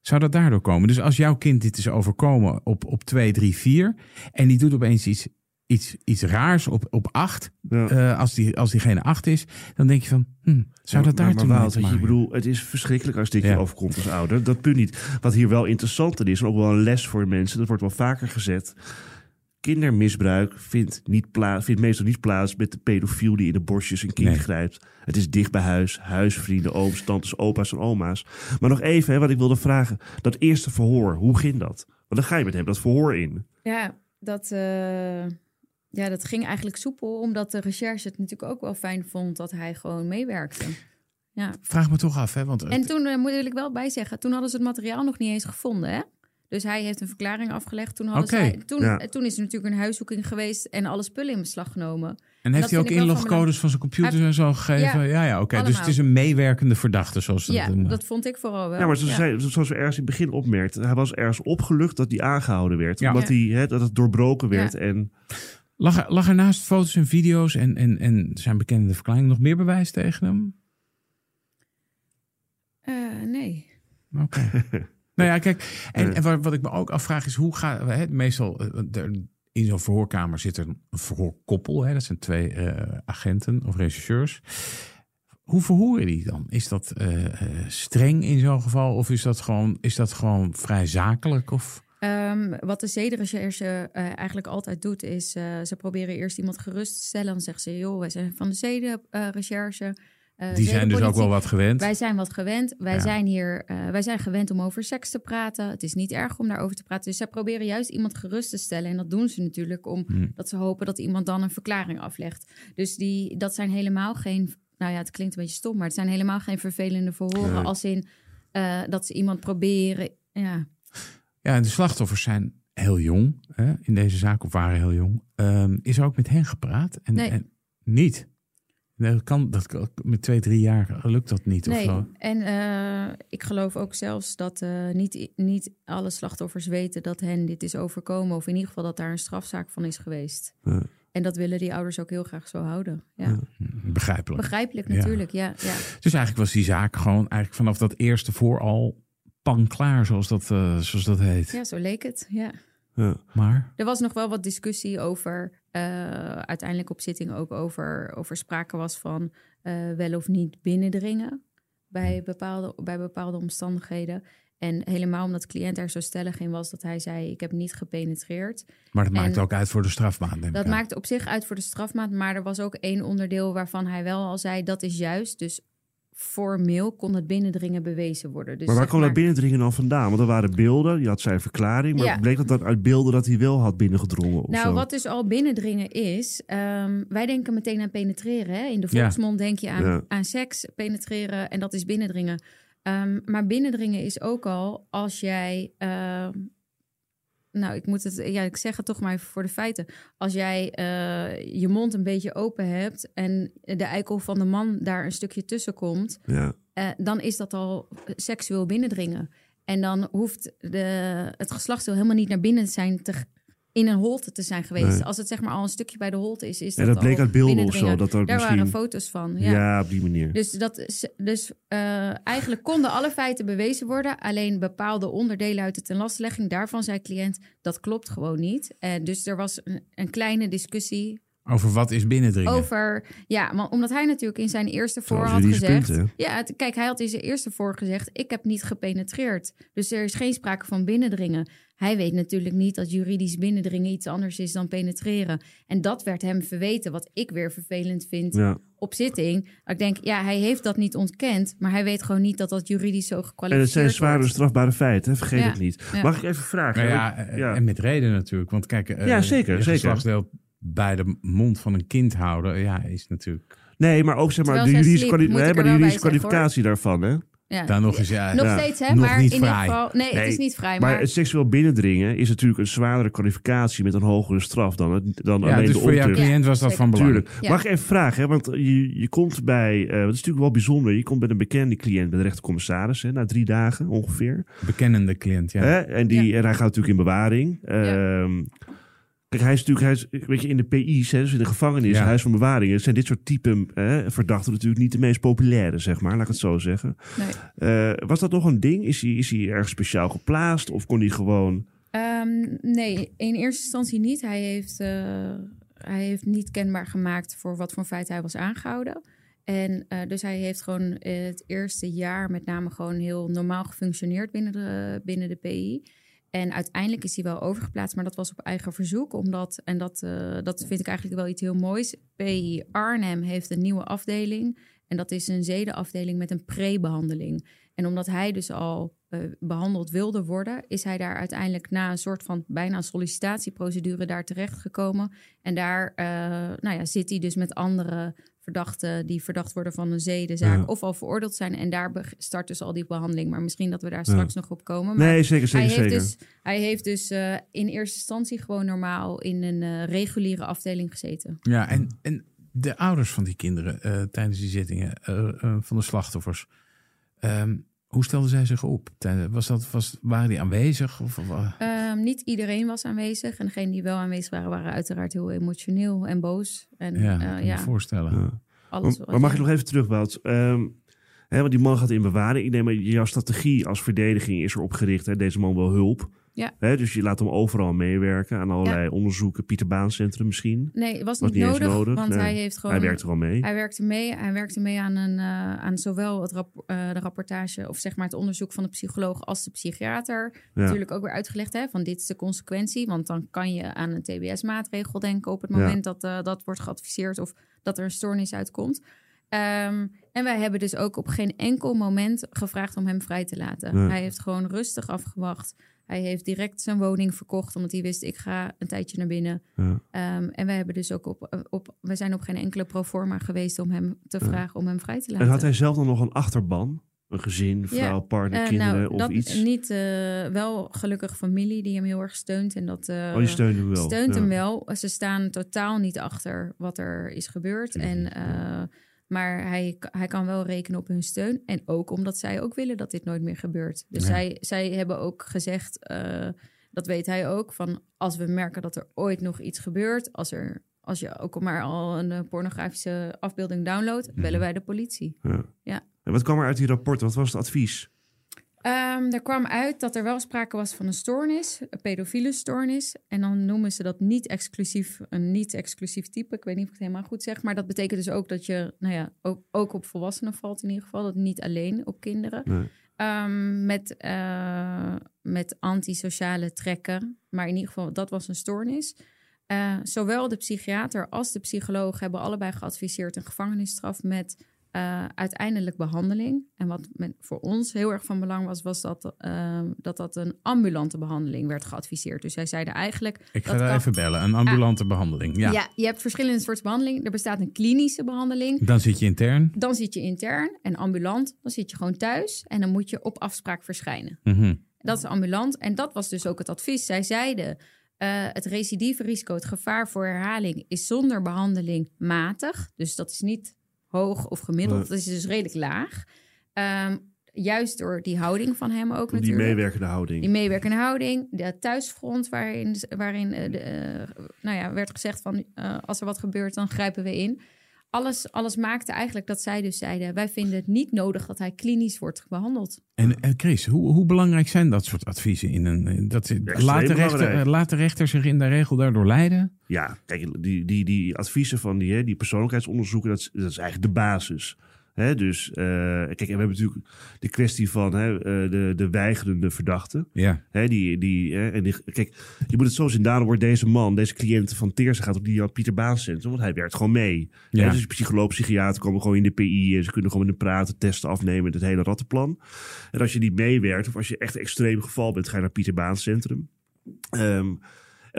Speaker 2: zou dat daardoor komen? Dus als jouw kind dit is overkomen op, op 2, 3, 4 en die doet opeens iets, iets, iets raars op, op 8,
Speaker 4: Ja.
Speaker 2: eh, als, die, als diegene 8 is, dan denk je van, hmm, zou dat
Speaker 4: Maar-
Speaker 2: daar
Speaker 4: maar,
Speaker 2: te
Speaker 4: ik
Speaker 2: maken
Speaker 4: bedoel, het is verschrikkelijk als dit
Speaker 2: Ja.
Speaker 4: je overkomt als ouder. Dat punt niet. Wat hier wel interessanter is, en ook wel een les voor mensen, dat wordt wel vaker gezet. Kindermisbruik vindt, niet plaats, vindt meestal niet plaats met de pedofiel die in de borstjes een kind
Speaker 2: Nee.
Speaker 4: grijpt. Het is dicht bij huis, huisvrienden, ooms, tantes, opa's en oma's. Maar nog even, hè, wat ik wilde vragen. Dat eerste verhoor, hoe ging dat? Want dan ga je met hem dat verhoor in.
Speaker 3: Ja, dat, eh, ja, dat ging eigenlijk soepel, omdat de recherche het natuurlijk ook wel fijn vond dat hij gewoon meewerkte. Ja.
Speaker 2: Vraag me toch af, hè? Want
Speaker 3: En toen eh, moet ik wel bij zeggen, toen hadden ze het materiaal nog niet eens gevonden, hè? Dus hij heeft een verklaring afgelegd. Toen, hadden zij, toen,
Speaker 4: ja.
Speaker 3: eh, toen is er natuurlijk een huiszoeking geweest en alle spullen in beslag genomen.
Speaker 2: en heeft hij ook
Speaker 3: van
Speaker 2: inlogcodes van zijn computer
Speaker 3: Hij-
Speaker 2: en zo gegeven?
Speaker 3: Ja,
Speaker 2: Ja, ja, oké. Dus het is een meewerkende verdachte, zoals ze
Speaker 3: Ja,
Speaker 2: dat noemen.
Speaker 3: dat vond ik vooral wel.
Speaker 4: Ja, maar zoals,
Speaker 3: Ja.
Speaker 4: Zij, zoals we ergens in het begin opmerkten, hij was ergens opgelucht dat hij aangehouden werd.
Speaker 2: Ja.
Speaker 4: Omdat
Speaker 3: Ja.
Speaker 4: hij, hè, dat het doorbroken werd.
Speaker 3: Ja.
Speaker 4: En
Speaker 2: Lag, er, lag er naast foto's en video's en, en, en zijn bekende verklaring nog meer bewijs tegen hem?
Speaker 3: Eh, nee.
Speaker 2: Oké. nou ja, kijk, en, en wat, wat ik me ook afvraag is, hoe gaat hè, meestal eh, er- in zo'n verhoorkamer zit er een verhoorkoppel, hè, dat zijn twee eh, agenten of rechercheurs. Hoe verhoren die dan? Is dat eh, eh, streng in zo'n geval of is dat gewoon, is dat gewoon vrij zakelijk? Of?
Speaker 3: Ehm, wat de zedenrecherche eh, eigenlijk altijd doet, is eh, ze proberen eerst iemand gerust te stellen. Dan zeggen ze, joh, wij zijn van de zedenrecherche. eh,
Speaker 2: Die zijn dus ook wel wat gewend.
Speaker 3: Wij zijn wat gewend. Wij,
Speaker 2: Ja.
Speaker 3: zijn hier, wij zijn gewend om over seks te praten. Het is niet erg om daarover te praten. Dus zij proberen juist iemand gerust te stellen. En dat doen ze natuurlijk omdat
Speaker 2: Hmm.
Speaker 3: ze hopen dat iemand dan een verklaring aflegt. Dus die, dat zijn helemaal geen... Nou ja, het klinkt een beetje stom, maar het zijn helemaal geen vervelende verhoren.
Speaker 4: Nee.
Speaker 3: Als in dat ze iemand proberen... Ja,
Speaker 2: Ja, en de slachtoffers zijn heel jong hè, in deze zaak, of waren heel jong. Ehm, is er ook met hen gepraat? En,
Speaker 3: Nee.
Speaker 2: en niet? Nee, Dat kan, dat, met twee, drie jaar lukt dat niet of
Speaker 3: Nee,
Speaker 2: zo.
Speaker 3: en eh, ik geloof ook zelfs dat eh, niet, niet alle slachtoffers weten dat hen dit is overkomen. Of in ieder geval dat daar een strafzaak van is geweest.
Speaker 4: Ja.
Speaker 3: En dat willen die ouders ook heel graag zo houden. Ja.
Speaker 2: Begrijpelijk.
Speaker 3: Begrijpelijk
Speaker 2: Ja.
Speaker 3: natuurlijk, ja. ja.
Speaker 2: Dus eigenlijk was die zaak gewoon eigenlijk vanaf dat eerste vooral pan klaar, zoals dat, eh, zoals dat heet.
Speaker 3: Ja, zo leek het, ja.
Speaker 4: ja.
Speaker 2: Maar
Speaker 3: Er was nog wel wat discussie over, eh, uiteindelijk op zitting ook over, over sprake was van eh, wel of niet binnendringen bij bepaalde, bij bepaalde omstandigheden. En helemaal omdat de cliënt er zo stellig in was dat hij zei: Ik heb niet gepenetreerd.
Speaker 2: Maar dat
Speaker 3: En-
Speaker 2: maakt ook uit voor de strafmaat. ik
Speaker 3: Dat maakt op zich uit voor de strafmaat, maar er was ook één onderdeel waarvan hij wel al zei: dat is juist. Dus formeel kon het binnendringen bewezen worden. Dus
Speaker 4: maar waar kwam dat binnendringen dan vandaan? Want er waren beelden, je had zijn verklaring. Maar
Speaker 3: Ja.
Speaker 4: bleek dat dan uit beelden dat hij wel had binnengedrongen? Of
Speaker 3: Nou,
Speaker 4: zo?
Speaker 3: wat dus al binnendringen is, ehm, wij denken meteen aan penetreren. Hè? In de
Speaker 2: Ja.
Speaker 3: volksmond denk je aan,
Speaker 4: Ja.
Speaker 3: aan seks, penetreren en dat is binnendringen. Ehm, maar binnendringen is ook al als jij, ehm, nou ik moet het, ja ik zeg het toch maar even voor de feiten. Als jij eh, je mond een beetje open hebt en de eikel van de man daar een stukje tussen komt,
Speaker 4: Ja.
Speaker 3: eh, dan is dat al seksueel binnendringen. En dan hoeft de, het geslachtsdeel helemaal niet naar binnen te zijn te, in een holte te zijn geweest.
Speaker 4: Nee.
Speaker 3: Als het zeg maar al een stukje bij de holte is, is dat
Speaker 4: dat bleek
Speaker 3: al
Speaker 4: uit beelden of zo. Dat er
Speaker 3: Daar
Speaker 4: misschien...
Speaker 3: waren foto's van.
Speaker 4: ja.
Speaker 3: Ja.
Speaker 4: op die manier.
Speaker 3: Dus, dat is, dus eh, eigenlijk konden alle feiten bewezen worden. Alleen bepaalde onderdelen uit de tenlastelegging, daarvan zei cliënt, dat klopt gewoon niet. En dus er was een, een kleine discussie
Speaker 2: Over wat is binnendringen?
Speaker 3: over... Ja, maar omdat hij natuurlijk in zijn eerste voor had gezegd...
Speaker 4: punten.
Speaker 3: Ja, het- kijk, hij had in zijn eerste voor gezegd... ik heb niet gepenetreerd. Dus er is geen sprake van binnendringen. Hij weet natuurlijk niet dat juridisch binnendringen iets anders is dan penetreren. En dat werd hem verweten, wat ik weer vervelend vind
Speaker 4: Ja.
Speaker 3: op zitting. Ik denk, ja, hij heeft dat niet ontkend... maar hij weet gewoon niet dat dat juridisch zo
Speaker 4: En
Speaker 3: gekwalificeerd
Speaker 4: het zijn zware
Speaker 3: wordt.
Speaker 4: strafbare feiten, hè? vergeet
Speaker 3: Ja.
Speaker 4: het niet.
Speaker 3: Ja.
Speaker 4: Mag ik even vragen?
Speaker 2: Nou ja, eh,
Speaker 4: ja.
Speaker 2: en met reden natuurlijk. Want kijk, eh,
Speaker 4: Ja, zeker,
Speaker 2: je
Speaker 4: zeker.
Speaker 2: geslachtsdeel bij de mond van een kind houden, ja, is natuurlijk
Speaker 4: Nee, maar ook zeg maar, de
Speaker 3: Terwijl
Speaker 4: juridische,
Speaker 3: sliep,
Speaker 4: kwali-
Speaker 3: moet
Speaker 4: nee,
Speaker 3: ik
Speaker 4: maar de juridische kwalificatie daarvan. Hè?
Speaker 3: Ja.
Speaker 2: daar nog eens, ja,
Speaker 3: Nog
Speaker 4: Ja.
Speaker 3: steeds, hè?
Speaker 2: Nog
Speaker 3: maar
Speaker 2: niet
Speaker 3: in ieder
Speaker 2: vrij.
Speaker 3: geval... Nee,
Speaker 4: Nee,
Speaker 3: het is niet vrij,
Speaker 4: Maar
Speaker 3: maar...
Speaker 4: het seksueel binnendringen is natuurlijk een zwaardere kwalificatie met een hogere straf dan, het, dan
Speaker 2: ja,
Speaker 4: alleen
Speaker 2: dus
Speaker 4: de
Speaker 2: voor jouw cliënt was dat
Speaker 3: zeker.
Speaker 2: van belang.
Speaker 4: Tuurlijk.
Speaker 3: Ja.
Speaker 4: Mag ik even vragen, hè? want je, je komt bij, eh dat is natuurlijk wel bijzonder, je komt bij een bekende cliënt bij de rechtercommissaris, hè, na drie dagen ongeveer.
Speaker 2: Bekennende cliënt, ja.
Speaker 4: Hè? En, die,
Speaker 3: Ja.
Speaker 4: en hij gaat natuurlijk in bewaring.
Speaker 3: Ja.
Speaker 4: Kijk, hij is natuurlijk, hij is, weet je, in de PI's, hè, dus in de gevangenis,
Speaker 2: Ja.
Speaker 4: huis van bewaring, zijn dit soort typen hè, verdachten natuurlijk niet de meest populaire, zeg maar, laat ik het zo zeggen.
Speaker 3: Nee.
Speaker 4: Eh, was dat nog een ding? Is hij, is hij erg speciaal geplaatst of kon hij gewoon...
Speaker 3: Ehm, nee, in eerste instantie niet. Hij heeft, eh, hij heeft niet kenbaar gemaakt voor wat voor feit hij was aangehouden. En eh, dus hij heeft gewoon het eerste jaar met name gewoon heel normaal gefunctioneerd binnen de, binnen de PI. En uiteindelijk is hij wel overgeplaatst, maar dat was op eigen verzoek. Omdat, en dat, eh, dat vind ik eigenlijk wel iets heel moois. PI Arnhem heeft een nieuwe afdeling. En dat is een zedenafdeling met een pre-behandeling. En omdat hij dus al eh, behandeld wilde worden, is hij daar uiteindelijk na een soort van bijna sollicitatieprocedure daar terechtgekomen. En daar eh, nou ja, zit hij dus met andere verdachten die verdacht worden van een zedenzaak
Speaker 4: Ja.
Speaker 3: of al veroordeeld zijn. En daar start dus al die behandeling. Maar misschien dat we daar straks nog op komen. Maar
Speaker 4: Nee, zeker, zeker,
Speaker 3: hij heeft
Speaker 4: zeker.
Speaker 3: dus, hij heeft dus eh, in eerste instantie gewoon normaal in een eh, reguliere afdeling gezeten.
Speaker 2: Ja, en, en de ouders van die kinderen eh, tijdens die zittingen van de slachtoffers, ehm, hoe stelden zij zich op? Was dat, was, waren die aanwezig? Of, of, eh,
Speaker 3: Ehm, niet iedereen was aanwezig. En degenen die wel aanwezig waren, waren uiteraard heel emotioneel en boos. En
Speaker 2: ja,
Speaker 3: eh,
Speaker 2: kan me
Speaker 3: ja,
Speaker 2: voorstellen.
Speaker 4: Ja.
Speaker 3: alles.
Speaker 4: Maar, maar mag ik nog even terug, Wout? Ehm, hè, want die man gaat in bewaring. Ik neem maar, jouw strategie als verdediging is erop gericht. Hè, deze man wil hulp.
Speaker 3: Ja.
Speaker 4: Hè, dus je laat hem overal meewerken aan allerlei onderzoeken. Pieter Baan Centrum misschien.
Speaker 3: Nee, het was
Speaker 4: Was
Speaker 3: niet nodig,
Speaker 4: nodig,
Speaker 3: want
Speaker 4: nee.
Speaker 3: hij heeft gewoon...
Speaker 4: Hij werkt er al mee.
Speaker 3: Hij werkte mee. Hij werkte mee aan, een, eh, aan zowel het rap- eh, de rapportage, of zeg maar het onderzoek van de psycholoog als de psychiater.
Speaker 4: Ja.
Speaker 3: Natuurlijk ook weer uitgelegd hè, van dit is de consequentie. Want dan kan je aan een TBS-maatregel denken op het moment dat eh, dat wordt geadviseerd of dat er een stoornis uitkomt. Ehm, en wij hebben dus ook op geen enkel moment gevraagd om hem vrij te laten.
Speaker 4: Nee.
Speaker 3: Hij heeft gewoon rustig afgewacht. Hij heeft direct zijn woning verkocht, omdat hij wist: ik ga een tijdje naar binnen.
Speaker 4: Ja.
Speaker 3: Ehm, en wij hebben dus ook op, op, we zijn op geen enkele proforma geweest om hem te vragen om hem vrij te laten.
Speaker 4: En had hij zelf dan nog een achterban? Een gezin, vrouw,
Speaker 3: Ja,
Speaker 4: partner,
Speaker 3: Eh,
Speaker 4: kinderen
Speaker 3: nou,
Speaker 4: of
Speaker 3: dat
Speaker 4: iets?
Speaker 3: niet. eh, wel gelukkig familie die hem heel erg steunt en dat. eh,
Speaker 4: oh, die steunde hem wel.
Speaker 3: steunt hem wel. Ze staan totaal niet achter wat er is gebeurd. En, eh, maar hij, hij kan wel rekenen op hun steun. En ook omdat zij ook willen dat dit nooit meer gebeurt. Dus
Speaker 2: Ja.
Speaker 3: zij, zij hebben ook gezegd, eh, dat weet hij ook, van als we merken dat er ooit nog iets gebeurt, als, er, als je ook maar al een eh, pornografische afbeelding downloadt, bellen wij de politie.
Speaker 4: Ja.
Speaker 3: Ja.
Speaker 4: En wat kwam er uit die rapport? Wat was het advies?
Speaker 3: Ehm, er kwam uit dat er wel sprake was van een stoornis, een pedofiele stoornis. En dan noemen ze dat niet exclusief, een niet-exclusief type. Ik weet niet of ik het helemaal goed zeg. Maar dat betekent dus ook dat je, nou ja, ook, ook op volwassenen valt in ieder geval. Dat niet alleen op kinderen.
Speaker 4: Nee.
Speaker 3: Ehm, met, eh, met antisociale trekken. Maar in ieder geval, dat was een stoornis. Eh, zowel de psychiater als de psycholoog hebben allebei geadviseerd een gevangenisstraf met eh, uiteindelijk behandeling. En wat men, voor ons heel erg van belang was, was dat, uh, dat dat een ambulante behandeling werd geadviseerd. Dus zij zeiden eigenlijk.
Speaker 2: Ik ga daar even bellen. Een ambulante behandeling. Ja.
Speaker 3: Ja. je hebt verschillende soorten behandeling. Er bestaat een klinische behandeling.
Speaker 2: Dan zit je intern.
Speaker 3: Dan zit je intern en ambulant. Dan zit je gewoon thuis en dan moet je op afspraak verschijnen.
Speaker 2: Mhm.
Speaker 3: Dat is ambulant. En dat was dus ook het advies. Zij zeiden: eh, het recidieve risico, het gevaar voor herhaling, is zonder behandeling matig. Dus dat is niet hoog of gemiddeld.
Speaker 4: Nee.
Speaker 3: Dat is dus redelijk laag. Ehm, juist door die houding van hem ook
Speaker 4: Die
Speaker 3: natuurlijk.
Speaker 4: meewerkende houding.
Speaker 3: Die meewerkende houding, de thuisfront waarin, waarin eh, de, eh, nou ja, werd gezegd van eh, als er wat gebeurt, dan grijpen we in. Alles, alles maakte eigenlijk dat zij dus zeiden, wij vinden het niet nodig dat hij klinisch wordt behandeld.
Speaker 2: En eh, Chris, hoe, hoe belangrijk zijn dat soort adviezen? In een, eh, dat, de rechter, eh, laat de rechter zich in de regel daardoor leiden?
Speaker 4: Ja, kijk, die, die, die adviezen van die, hè, die persoonlijkheidsonderzoeken, dat is, dat is eigenlijk de basis. Hè, dus, eh, kijk, en we hebben natuurlijk de kwestie van hè, eh, de, de weigerende verdachte.
Speaker 2: Ja.
Speaker 4: Hè, die, die, hè, en die, kijk, je moet het zo zien. Daarom wordt deze man, deze cliënt van Teersen gaat op die Jan Pieter Baan Centrum, want hij werkt gewoon mee.
Speaker 2: Ja.
Speaker 4: Hè, dus psycholoog, psychiater komen gewoon in de PI en ze kunnen gewoon met hem praten, testen afnemen, het hele rattenplan. En als je niet meewerkt of als je echt een extreem geval bent, ga je naar Pieter Baan Centrum. Ehm,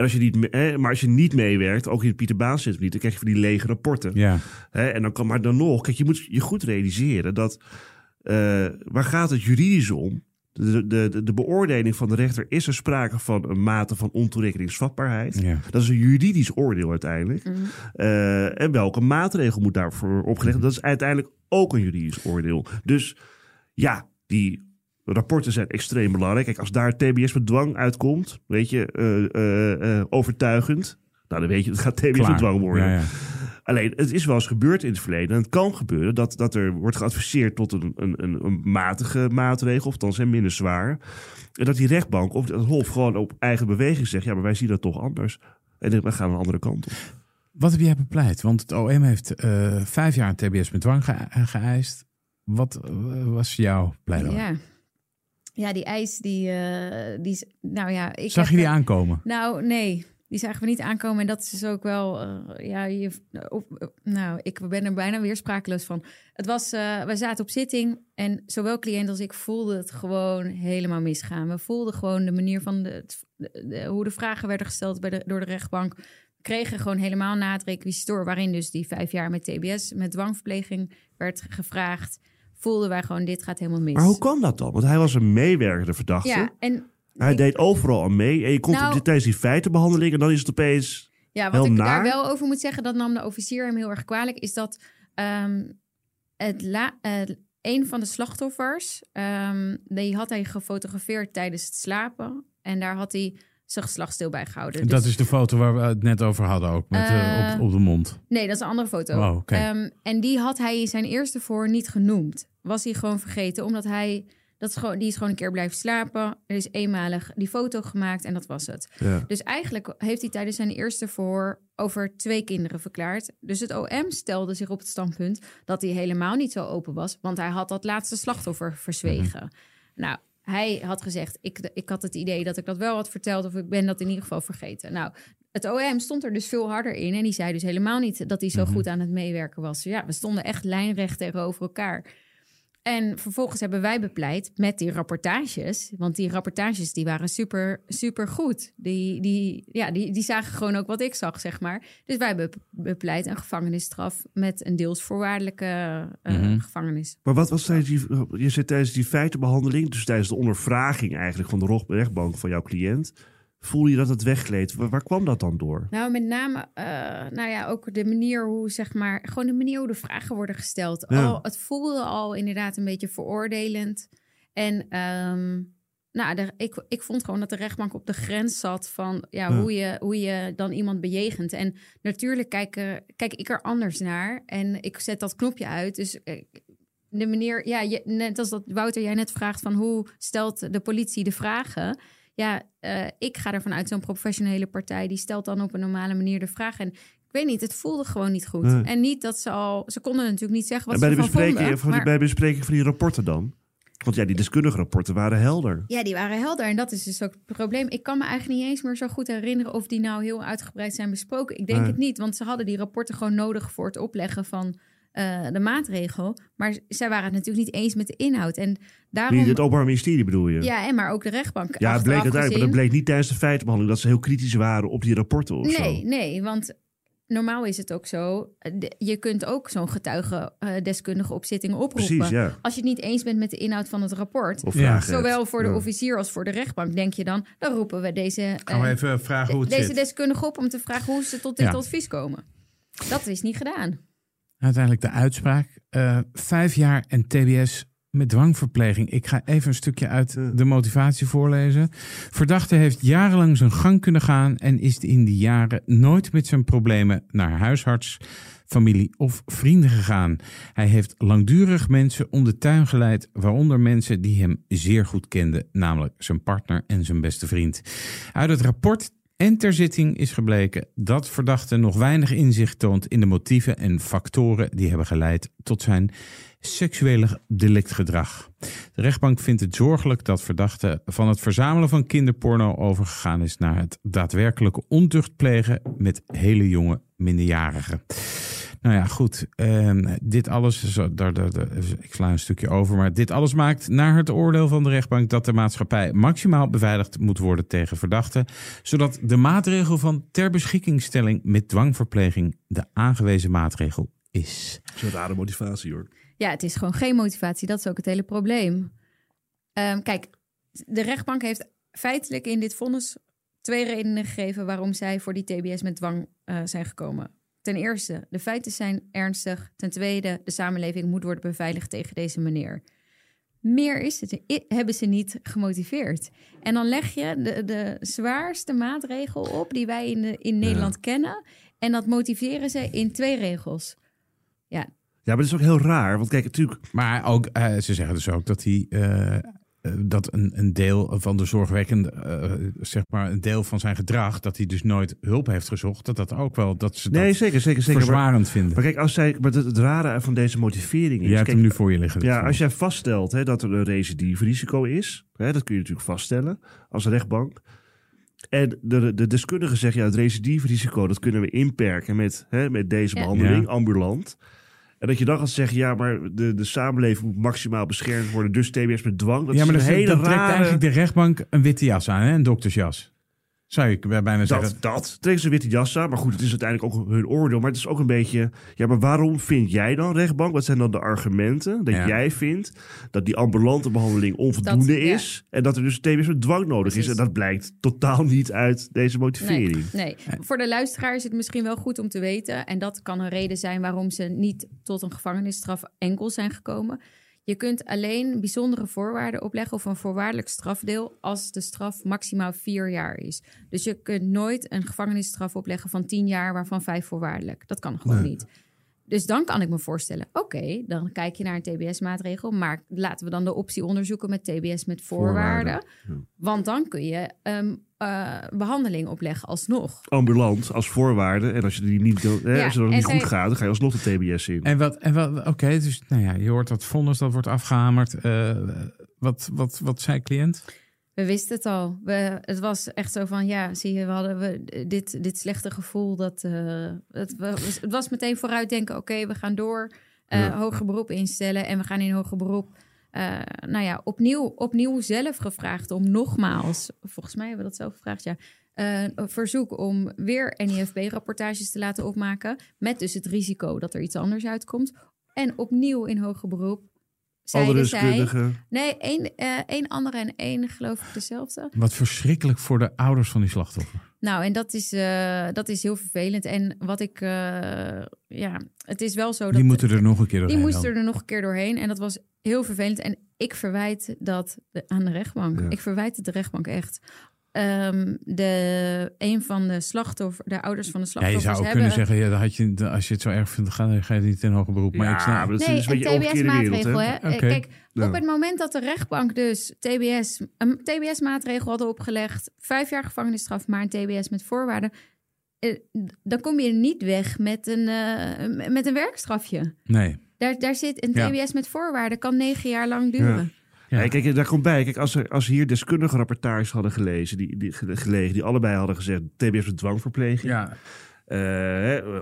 Speaker 4: en als je niet, hè, maar als je niet meewerkt, ook in het Pieter Baan Centrum niet, dan krijg je van die lege rapporten.
Speaker 2: Ja.
Speaker 4: Hè, en dan kan, maar dan nog, kijk, je moet je goed realiseren dat eh, waar gaat het juridisch om? De, de, de, de beoordeling van de rechter is er sprake van een mate van ontoerekeningsvatbaarheid.
Speaker 2: ja.
Speaker 4: Dat is een juridisch oordeel uiteindelijk. Eh, en welke maatregel moet daarvoor opgelegd? Dat is uiteindelijk ook een juridisch oordeel. Dus ja, die rapporten zijn extreem belangrijk. Kijk, als daar TBS met dwang uitkomt, weet je, eh, eh, eh, overtuigend. Nou, dan weet je, het gaat TBS met dwang worden.
Speaker 2: Ja, ja.
Speaker 4: Alleen, het is wel eens gebeurd in het verleden. En het kan gebeuren dat, dat er wordt geadviseerd tot een, een, een, een matige maatregel, of dan zijn minder zwaar. En dat die rechtbank of het Hof gewoon op eigen beweging zegt: ja, maar wij zien dat toch anders. En we gaan een andere kant op.
Speaker 2: Wat heb jij bepleit? Want het OM heeft eh, vijf jaar een TBS met dwang ge- geëist. Wat was jouw pleidooi?
Speaker 3: Ja. Ja, die eis, die, eh, die nou ja. Ik
Speaker 2: Zag
Speaker 3: heb
Speaker 2: je die aankomen?
Speaker 3: Nou, nee. Die zagen we niet aankomen. En dat is dus ook wel, eh, ja, je, op, nou, ik ben er bijna weer sprakeloos van. Het was, eh, we zaten op zitting en zowel cliënt als ik voelden het gewoon helemaal misgaan. We voelden gewoon de manier van de, de- de- hoe de vragen werden gesteld bij de, door de rechtbank. We kregen gewoon helemaal na het requisitor, waarin dus die vijf jaar met TBS, met dwangverpleging werd gevraagd. Voelden wij gewoon, dit gaat helemaal mis.
Speaker 4: Maar hoe kan dat dan? Want hij was een meewerkende verdachte.
Speaker 3: Ja, en
Speaker 4: Hij deed overal aan mee. En je komt
Speaker 3: Nou-
Speaker 4: op tijdens die feitenbehandeling en dan is het opeens...
Speaker 3: Ja, wat ik
Speaker 4: naar.
Speaker 3: daar wel over moet zeggen, dat nam de officier hem heel erg kwalijk, is dat ehm, het la, eh, een van de slachtoffers, ehm, die had hij gefotografeerd tijdens het slapen. En daar had hij zijn geslachtsdeel bij gehouden.
Speaker 2: Dat
Speaker 3: Dus-
Speaker 2: is de foto waar we het net over hadden ook. Met, eh,
Speaker 3: Eh,
Speaker 2: op, op de mond.
Speaker 3: Nee, dat is een andere foto.
Speaker 2: Oh, oké.
Speaker 3: Ehm, en die had hij in zijn eerste voor niet genoemd. Was hij gewoon vergeten, omdat hij... Dat is gewoon, die is gewoon een keer blijven slapen. Er is eenmalig die foto gemaakt en dat was het.
Speaker 4: Ja.
Speaker 3: Dus eigenlijk heeft hij tijdens zijn eerste voor over twee kinderen verklaard. Dus het OM stelde zich op het standpunt dat hij helemaal niet zo open was, want hij had dat laatste slachtoffer verzwegen. Nou, hij had gezegd: ik, ik had het idee dat ik dat wel had verteld, of ik ben dat in ieder geval vergeten. Nou, het OM stond er dus veel harder in en die zei dus helemaal niet dat hij zo goed aan het meewerken was. Ja, we stonden echt lijnrecht tegenover elkaar. En vervolgens hebben wij bepleit met die rapportages. Want die rapportages die waren super, super goed. Die, die, ja, die, die zagen gewoon ook wat ik zag, zeg maar. Dus wij hebben bepleit een gevangenisstraf met een deels voorwaardelijke eh,
Speaker 2: Mhm.
Speaker 3: gevangenis.
Speaker 4: Maar wat was tijdens die, je zit tijdens die feitenbehandeling, dus tijdens de ondervraging eigenlijk van de rechtbank van jouw cliënt, voelde je dat het weggleed? Waar, waar kwam dat dan door?
Speaker 3: Nou, met name, eh, nou ja, ook de manier hoe, zeg maar, gewoon de manier hoe de vragen worden gesteld.
Speaker 4: Ja.
Speaker 3: Al, het voelde al inderdaad een beetje veroordelend. En ehm, nou, de, ik, ik vond gewoon dat de rechtbank op de grens zat van ja,
Speaker 4: Ja.
Speaker 3: Hoe, je, hoe je dan iemand bejegent. En natuurlijk kijk, eh, kijk ik er anders naar en ik zet dat knopje uit. Dus eh, de manier, ja, je, net als dat Wouter jij net vraagt van hoe stelt de politie de vragen. Ja, eh, ik ga ervan uit, zo'n professionele partij, die stelt dan op een normale manier de vraag. En ik weet niet, het voelde gewoon niet goed.
Speaker 4: Nee.
Speaker 3: En niet dat ze al, ze konden natuurlijk niet zeggen
Speaker 4: En
Speaker 3: wat
Speaker 4: bij de,
Speaker 3: ze ervan
Speaker 4: bespreking,
Speaker 3: vonden.
Speaker 4: van,
Speaker 3: maar-
Speaker 4: bij de bespreking van die rapporten dan? Want ja, die deskundige rapporten waren helder.
Speaker 3: Ja, die waren helder. En dat is dus ook het probleem. Ik kan me eigenlijk niet eens meer zo goed herinneren of die nou heel uitgebreid zijn besproken. Ik denk
Speaker 4: Nee.
Speaker 3: het niet, want ze hadden die rapporten gewoon nodig voor het opleggen van eh, de maatregel. Maar zij waren het natuurlijk niet eens met de inhoud. En daarom...
Speaker 4: Niet het Openbaar Ministerie bedoel je?
Speaker 3: Ja, en maar ook de rechtbank.
Speaker 4: Ja, het bleek uiteindelijk, maar dat bleek niet tijdens de feitenbehandeling dat ze heel kritisch waren op die rapporten of
Speaker 3: Nee,
Speaker 4: zo.
Speaker 3: nee, want normaal is het ook zo. Je kunt ook zo'n getuige eh, deskundige op zittingen oproepen.
Speaker 4: Precies, ja.
Speaker 3: Als je het niet eens bent met de inhoud van het rapport,
Speaker 2: Ja.
Speaker 3: zowel voor de
Speaker 4: Ja.
Speaker 3: officier als voor de rechtbank, denk je dan, dan roepen we deze,
Speaker 2: Gaan we
Speaker 3: eh,
Speaker 2: even vragen hoe het
Speaker 3: deze
Speaker 2: zit.
Speaker 3: deskundige op om te vragen hoe ze tot dit
Speaker 2: Ja.
Speaker 3: advies komen. Dat is niet gedaan.
Speaker 2: Uiteindelijk de uitspraak. Eh, vijf jaar en TBS met dwangverpleging. Ik ga even een stukje uit de motivatie voorlezen. Verdachte heeft jarenlang zijn gang kunnen gaan en is in die jaren nooit met zijn problemen naar huisarts, familie of vrienden gegaan. Hij heeft langdurig mensen om de tuin geleid, waaronder mensen die hem zeer goed kenden, namelijk zijn partner en zijn beste vriend. Uit het rapport en ter zitting is gebleken dat verdachte nog weinig inzicht toont in de motieven en factoren die hebben geleid tot zijn seksuele delictgedrag. De rechtbank vindt het zorgelijk dat verdachte van het verzamelen van kinderporno overgegaan is naar het daadwerkelijke ontucht plegen met hele jonge minderjarigen. Nou ja, goed. ehm, dit alles, zo, daar, daar, daar- ik sla een stukje over, maar dit alles maakt naar het oordeel van de rechtbank dat de maatschappij maximaal beveiligd moet worden tegen verdachten, zodat de maatregel van ter beschikkingstelling met dwangverpleging de aangewezen maatregel is.
Speaker 4: Dat is een rare motivatie hoor.
Speaker 3: Ja, het is gewoon geen motivatie. Dat is ook het hele probleem. Ehm, kijk, de rechtbank heeft feitelijk in dit vonnis twee redenen gegeven waarom zij voor die TBS met dwang eh, zijn gekomen. Ten eerste, de feiten zijn ernstig. Ten tweede, de samenleving moet worden beveiligd tegen deze meneer. Meer is het, hebben ze niet gemotiveerd. En dan leg je de, de zwaarste maatregel op die wij in, de, in Nederland kennen. En dat motiveren ze in twee regels. Ja,
Speaker 4: Ja, maar dat is ook heel raar. Want kijk, natuurlijk,
Speaker 2: Maar ook, eh, ze zeggen dus ook dat hij. eh, dat een, een deel van de zorgwekkende, eh, zeg maar, een deel van zijn gedrag, dat hij dus nooit hulp heeft gezocht, dat dat ook wel, dat ze
Speaker 4: nee, zeker, zeker, zeker. Maar,
Speaker 2: verzwarend vinden.
Speaker 4: maar kijk, als zij, maar het, het rare van deze motivering is...
Speaker 2: Jij hebt
Speaker 4: kijk,
Speaker 2: hem nu voor je liggen.
Speaker 4: Ja, als jij vaststelt hè, dat er een recidive-risico is, hè, dat kun je natuurlijk vaststellen als rechtbank. En de, de deskundigen zeggen, ja, het recidive-risico, dat kunnen we inperken met, hè, met deze behandeling,
Speaker 2: Ja.
Speaker 4: ambulant. En dat je dan gaat zeggen, ja, maar de, de samenleving moet maximaal beschermd worden, dus TBS met dwang. Dat
Speaker 2: ja, maar
Speaker 4: is
Speaker 2: dat,
Speaker 4: een hele
Speaker 2: dan trekt
Speaker 4: rare...
Speaker 2: eigenlijk de rechtbank een witte jas aan, hè? een doktersjas. Zou ik bijna zeggen.
Speaker 4: Dat, dat trekken ze witte jas aan. Maar goed, het is uiteindelijk ook hun oordeel. Maar het is ook een beetje... Ja, maar waarom vind jij dan rechtbank? Wat zijn dan de argumenten dat
Speaker 2: Ja.
Speaker 4: jij vindt... dat die ambulante behandeling onvoldoende
Speaker 3: Dat- ja.
Speaker 4: is... en dat er dus TBS met dwang nodig is? En dat blijkt totaal niet uit deze
Speaker 3: Nee,
Speaker 4: motivering.
Speaker 3: nee. Voor de luisteraar is het misschien wel goed om te weten. En dat kan een reden zijn waarom ze niet tot een gevangenisstraf enkel zijn gekomen. Je kunt alleen bijzondere voorwaarden opleggen of een voorwaardelijk strafdeel als de straf maximaal vier jaar is. Dus je kunt nooit een gevangenisstraf opleggen van tien jaar, waarvan vijf voorwaardelijk. Dat kan gewoon niet. Dus dan kan ik me voorstellen, oké, dan kijk je naar een TBS-maatregel, maar laten we dan de optie onderzoeken met TBS met voorwaarden.
Speaker 4: Voorwaarden,
Speaker 3: Want dan kun je ehm, eh, behandeling opleggen alsnog.
Speaker 4: Ambulant als voorwaarde. En als je die niet, hè,
Speaker 3: Ja,
Speaker 4: als het niet
Speaker 3: zij-
Speaker 4: goed gaat... dan ga je alsnog de TBS in.
Speaker 2: En wat, en wat oké, dus nou ja, je hoort dat vonnis, dat wordt afgehamerd. Eh, wat, wat, wat zei cliënt?
Speaker 3: We wisten het al. We, het was echt zo van, ja, zie je, we hadden we, dit, dit slechte gevoel. Dat, eh, het, was, het was meteen vooruitdenken, oké, we gaan door. eh,
Speaker 4: Ja.
Speaker 3: Hoger beroep instellen en we gaan in hoger beroep. Eh, nou ja, opnieuw, opnieuw zelf gevraagd om nogmaals, volgens mij hebben we dat zelf gevraagd, ja, eh, een verzoek om weer NIFB-rapportages te laten opmaken. Met dus het risico dat er iets anders uitkomt. En opnieuw in hoger beroep. Zij,
Speaker 4: deskundigen.
Speaker 3: Nee, één, eh, één andere en één geloof ik dezelfde.
Speaker 2: Wat verschrikkelijk voor de ouders van die slachtoffer.
Speaker 3: Nou, en dat is, eh, dat is heel vervelend. En wat ik, eh, ja, het is wel zo dat...
Speaker 2: Die moeten er nog een keer
Speaker 3: die
Speaker 2: doorheen.
Speaker 3: moesten
Speaker 2: dan.
Speaker 3: er nog een keer doorheen. En dat was heel vervelend. En ik verwijt dat de- aan de rechtbank.
Speaker 4: Ja.
Speaker 3: Ik verwijt het de rechtbank echt. Ehm, de, een van de slachtoffer, de ouders van de
Speaker 2: Ja, je
Speaker 3: slachtoffers
Speaker 2: zou ook
Speaker 3: hebben...
Speaker 2: kunnen zeggen, ja, dan had je, als je het zo erg vindt, ga, ga je niet in hoger beroep. Maar
Speaker 4: ja,
Speaker 2: ik snap,
Speaker 4: maar dat
Speaker 3: Nee,
Speaker 4: is een
Speaker 3: een
Speaker 4: beetje omgekeerde wereld.
Speaker 3: TBS-maatregel.
Speaker 4: Hè?
Speaker 3: Hè?
Speaker 2: Oké.
Speaker 3: Kijk,
Speaker 4: Ja.
Speaker 3: op het moment dat de rechtbank dus TBS, een TBS-maatregel hadden opgelegd, vijf jaar gevangenisstraf, maar een TBS met voorwaarden, eh, dan kom je niet weg met een, eh, met een werkstrafje.
Speaker 2: nee.
Speaker 3: Daar, daar zit een
Speaker 2: Ja.
Speaker 3: TBS met voorwaarden, kan negen jaar lang duren.
Speaker 2: Ja.
Speaker 4: Ja. kijk, daar komt bij. Kijk, als, er, als hier deskundige rapportages hadden gelezen, die, die, gelegen, die allebei hadden gezegd TBS met dwangverpleging.
Speaker 2: Ja,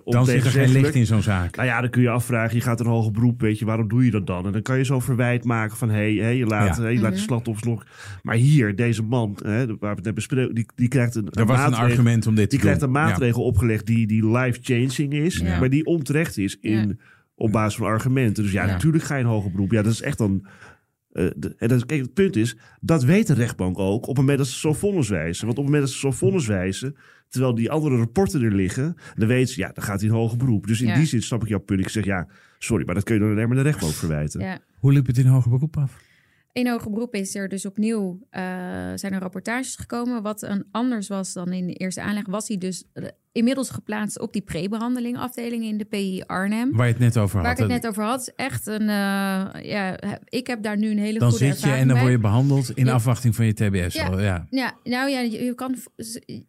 Speaker 2: Dan zit er geen licht in zo'n zaak.
Speaker 4: Nou ja, dan kun je afvragen, je gaat een hoger beroep, weet je, waarom doe je dat dan? En dan kan je zo verwijt maken van, hé, hey, je laat,
Speaker 2: Ja.
Speaker 4: je laat de
Speaker 3: Mhm.
Speaker 4: slachtoffers nog... Maar hier, deze man, hè, waar we het net bespreken, die, die krijgt een,
Speaker 2: Er was een
Speaker 4: maatregel-
Speaker 2: argument om dit te
Speaker 4: Die krijgt een maatregel opgelegd die, die life-changing is,
Speaker 3: Ja.
Speaker 4: maar die onterecht is in,
Speaker 3: Ja.
Speaker 4: op basis van argumenten. Dus ja,
Speaker 3: Ja.
Speaker 4: natuurlijk ga je een hoger beroep. Ja, dat is echt dan... eh, de- en dat, kijk, het punt is, dat weet de rechtbank ook op het moment dat ze zo'n vonnis wijzen. Want op het moment dat ze zo'n vonnis wijzen, terwijl die andere rapporten er liggen, dan weet ze, ja, dan gaat hij een hoger beroep. Dus in
Speaker 3: Ja.
Speaker 4: die zin snap ik jouw punt. Ik zeg, ja, sorry, maar dat kun je dan alleen maar de rechtbank verwijten.
Speaker 3: Ja.
Speaker 2: Hoe liep het in hoger beroep af?
Speaker 3: In hoger beroep is er dus opnieuw eh, zijn er rapportages gekomen. Wat een anders was dan in de eerste aanleg, was hij dus eh, inmiddels geplaatst op die pre-behandeling afdeling in de PI Arnhem.
Speaker 2: Waar je het net over had.
Speaker 3: Waar ik het net over had, is echt een. eh, ja, ik heb daar nu een hele
Speaker 2: dan
Speaker 3: goede
Speaker 2: zit je
Speaker 3: ervaring
Speaker 2: en dan
Speaker 3: bij.
Speaker 2: word je behandeld in
Speaker 3: Ja.
Speaker 2: afwachting van je TBS.
Speaker 3: Ja.
Speaker 2: Oh, ja.
Speaker 3: Ja, nou ja, je, je kan.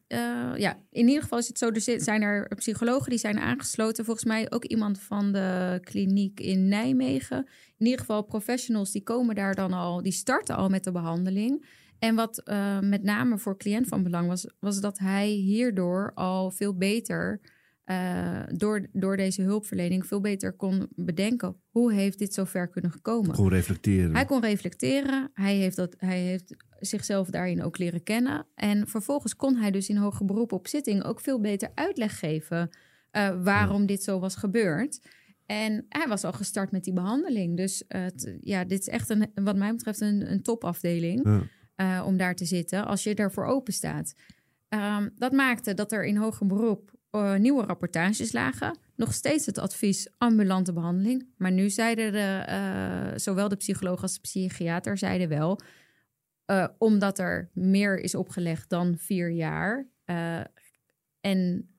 Speaker 3: eh, ja, in ieder geval is het zo. Er zijn er psychologen die zijn aangesloten. Volgens mij ook iemand van de kliniek in Nijmegen. In ieder geval professionals die komen daar dan al. Die starten al met de behandeling. En wat eh, met name voor cliënt van belang was, was dat hij hierdoor al veel beter. eh, door, door deze hulpverlening veel beter kon bedenken hoe heeft dit zover kunnen gekomen.
Speaker 4: Gewoon reflecteren.
Speaker 3: Hij kon reflecteren. Hij heeft, dat, hij heeft zichzelf daarin ook leren kennen. En vervolgens kon hij dus in hoger beroep op zitting ook veel beter uitleg geven eh, waarom dit zo was gebeurd. En hij was al gestart met die behandeling. Dus ja, dit is echt een, wat mij betreft een, een topafdeling
Speaker 4: Ja.
Speaker 3: Eh, om daar te zitten als je ervoor open staat. Ehm, dat maakte dat er in hoger beroep eh, nieuwe rapportages lagen. Nog steeds het advies ambulante behandeling. Maar nu zeiden de, eh, zowel de psycholoog als de psychiater zeiden wel... omdat er meer is opgelegd dan vier jaar... en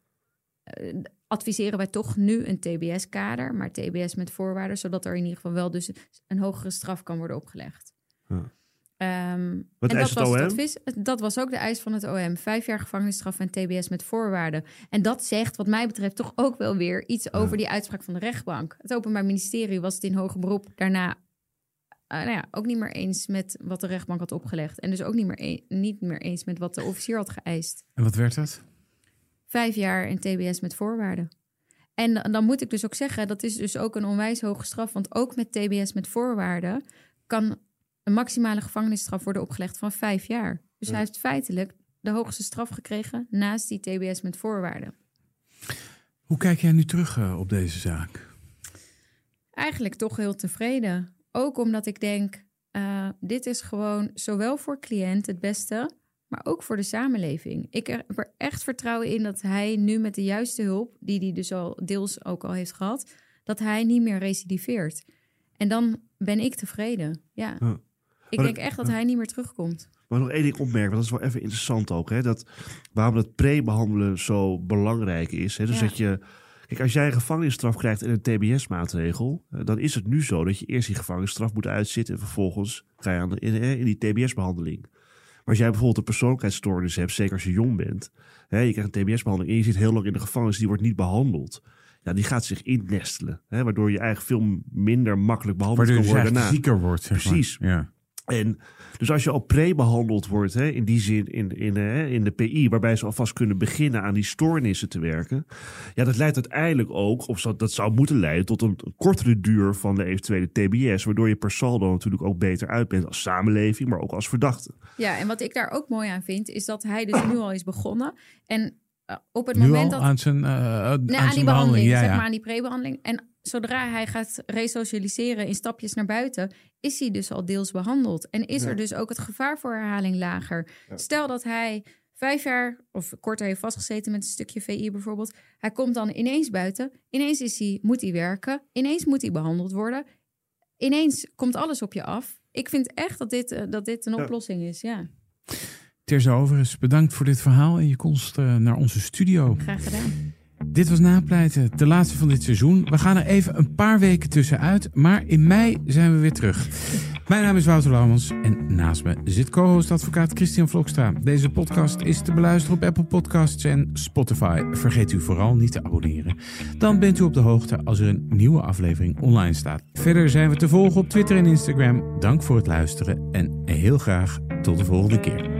Speaker 3: adviseren wij toch nu een TBS-kader... maar TBS met voorwaarden... zodat er in ieder geval wel dus een hogere straf kan worden opgelegd.
Speaker 4: Ja.
Speaker 3: Ehm,
Speaker 4: Wat
Speaker 3: en
Speaker 4: eist
Speaker 3: dat was
Speaker 4: OM?
Speaker 3: het advies. Dat was ook de eis van het OM. Vijf jaar gevangenisstraf en TBS met voorwaarden. En dat zegt, wat mij betreft, toch ook wel weer iets over die uitspraak van de rechtbank. Het Openbaar Ministerie was het in hoger beroep daarna eh, nou ja, ook niet meer eens met wat de rechtbank had opgelegd. En dus ook niet meer, een- niet meer eens met wat de officier had geëist.
Speaker 2: En wat werd dat?
Speaker 3: Vijf jaar en TBS met voorwaarden. En dan moet ik dus ook zeggen, dat is dus ook een onwijs hoge straf. Want ook met TBS met voorwaarden kan een maximale gevangenisstraf worden opgelegd van vijf jaar. Dus hij heeft feitelijk de hoogste straf gekregen naast die TBS met voorwaarden.
Speaker 2: Hoe kijk jij nu terug eh, op deze zaak?
Speaker 3: Eigenlijk toch heel tevreden. Ook omdat ik denk, eh, dit is gewoon zowel voor cliënt het beste, maar ook voor de samenleving. Ik heb er echt vertrouwen in dat hij nu met de juiste hulp, die hij dus al deels ook al heeft gehad, dat hij niet meer recidiveert. En dan ben ik tevreden. Ja.
Speaker 4: Ja.
Speaker 3: Ik
Speaker 4: Maar
Speaker 3: denk echt dat hij niet meer terugkomt.
Speaker 4: Maar nog één ding opmerken, want dat is wel even interessant ook. Hè? Dat, waarom dat pre-behandelen zo belangrijk is. Hè? Dus
Speaker 3: Ja.
Speaker 4: dat je... Kijk, als jij een gevangenisstraf krijgt en een TBS-maatregel... eh, dan is het nu zo dat je eerst die gevangenisstraf moet uitzitten... en vervolgens ga je aan de, in, in die TBS-behandeling. Maar als jij bijvoorbeeld een persoonlijkheidsstoornis hebt... zeker als je jong bent... Hè, je krijgt een TBS-behandeling... en je zit heel lang in de gevangenis, die wordt niet behandeld... Ja, die gaat zich innestelen. Hè? Waardoor je eigenlijk veel minder makkelijk behandeld
Speaker 2: Waardoor je
Speaker 4: kan
Speaker 2: dus
Speaker 4: worden
Speaker 2: eigenlijk
Speaker 4: daarna.
Speaker 2: zieker wordt. Zeg maar.
Speaker 4: Precies.
Speaker 2: Ja.
Speaker 4: En dus als je al pre-behandeld wordt, hè, in die zin in, in, hè, in de PI, waarbij ze alvast kunnen beginnen aan die stoornissen te werken, ja, dat leidt uiteindelijk ook, of dat zou moeten leiden tot een, een kortere duur van de eventuele TBS, waardoor je per saldo natuurlijk ook beter uit bent als samenleving, maar ook als verdachte.
Speaker 3: Ja, en wat ik daar ook mooi aan vind, is dat hij dus nu al is begonnen. En eh, op het
Speaker 2: Nu
Speaker 3: moment
Speaker 2: al
Speaker 3: dat
Speaker 2: aan zijn, eh, aan
Speaker 3: Nee,
Speaker 2: zijn
Speaker 3: aan die behandeling,
Speaker 2: Ja,
Speaker 3: zeg
Speaker 2: ja.
Speaker 3: maar aan die pre-behandeling. En zodra hij gaat resocialiseren in stapjes naar buiten, is hij dus al deels behandeld. En is er dus ook het gevaar voor herhaling lager. Stel dat hij vijf jaar of korter heeft vastgezeten met een stukje VI bijvoorbeeld. Hij komt dan ineens buiten. Ineens is hij, moet hij werken. Ineens moet hij behandeld worden. Ineens komt alles op je af. Ik vind echt dat dit, eh, dat dit een
Speaker 4: Ja.
Speaker 3: oplossing is. Ja,
Speaker 2: Teers Overes, bedankt voor dit verhaal en je komst eh, naar onze studio.
Speaker 3: graag gedaan.
Speaker 2: Dit was Napleiten, de laatste van dit seizoen. We gaan er even een paar weken tussenuit, maar in mei zijn we weer terug. Mijn naam is Wouter Laumans en naast me zit co-host advocaat Christian Vlokstra. Deze podcast is te beluisteren op Apple Podcasts en Spotify. Vergeet u vooral niet te abonneren. Dan bent u op de hoogte als er een nieuwe aflevering online staat. Verder zijn we te volgen op Twitter en Instagram. Dank voor het luisteren en heel graag tot de volgende keer.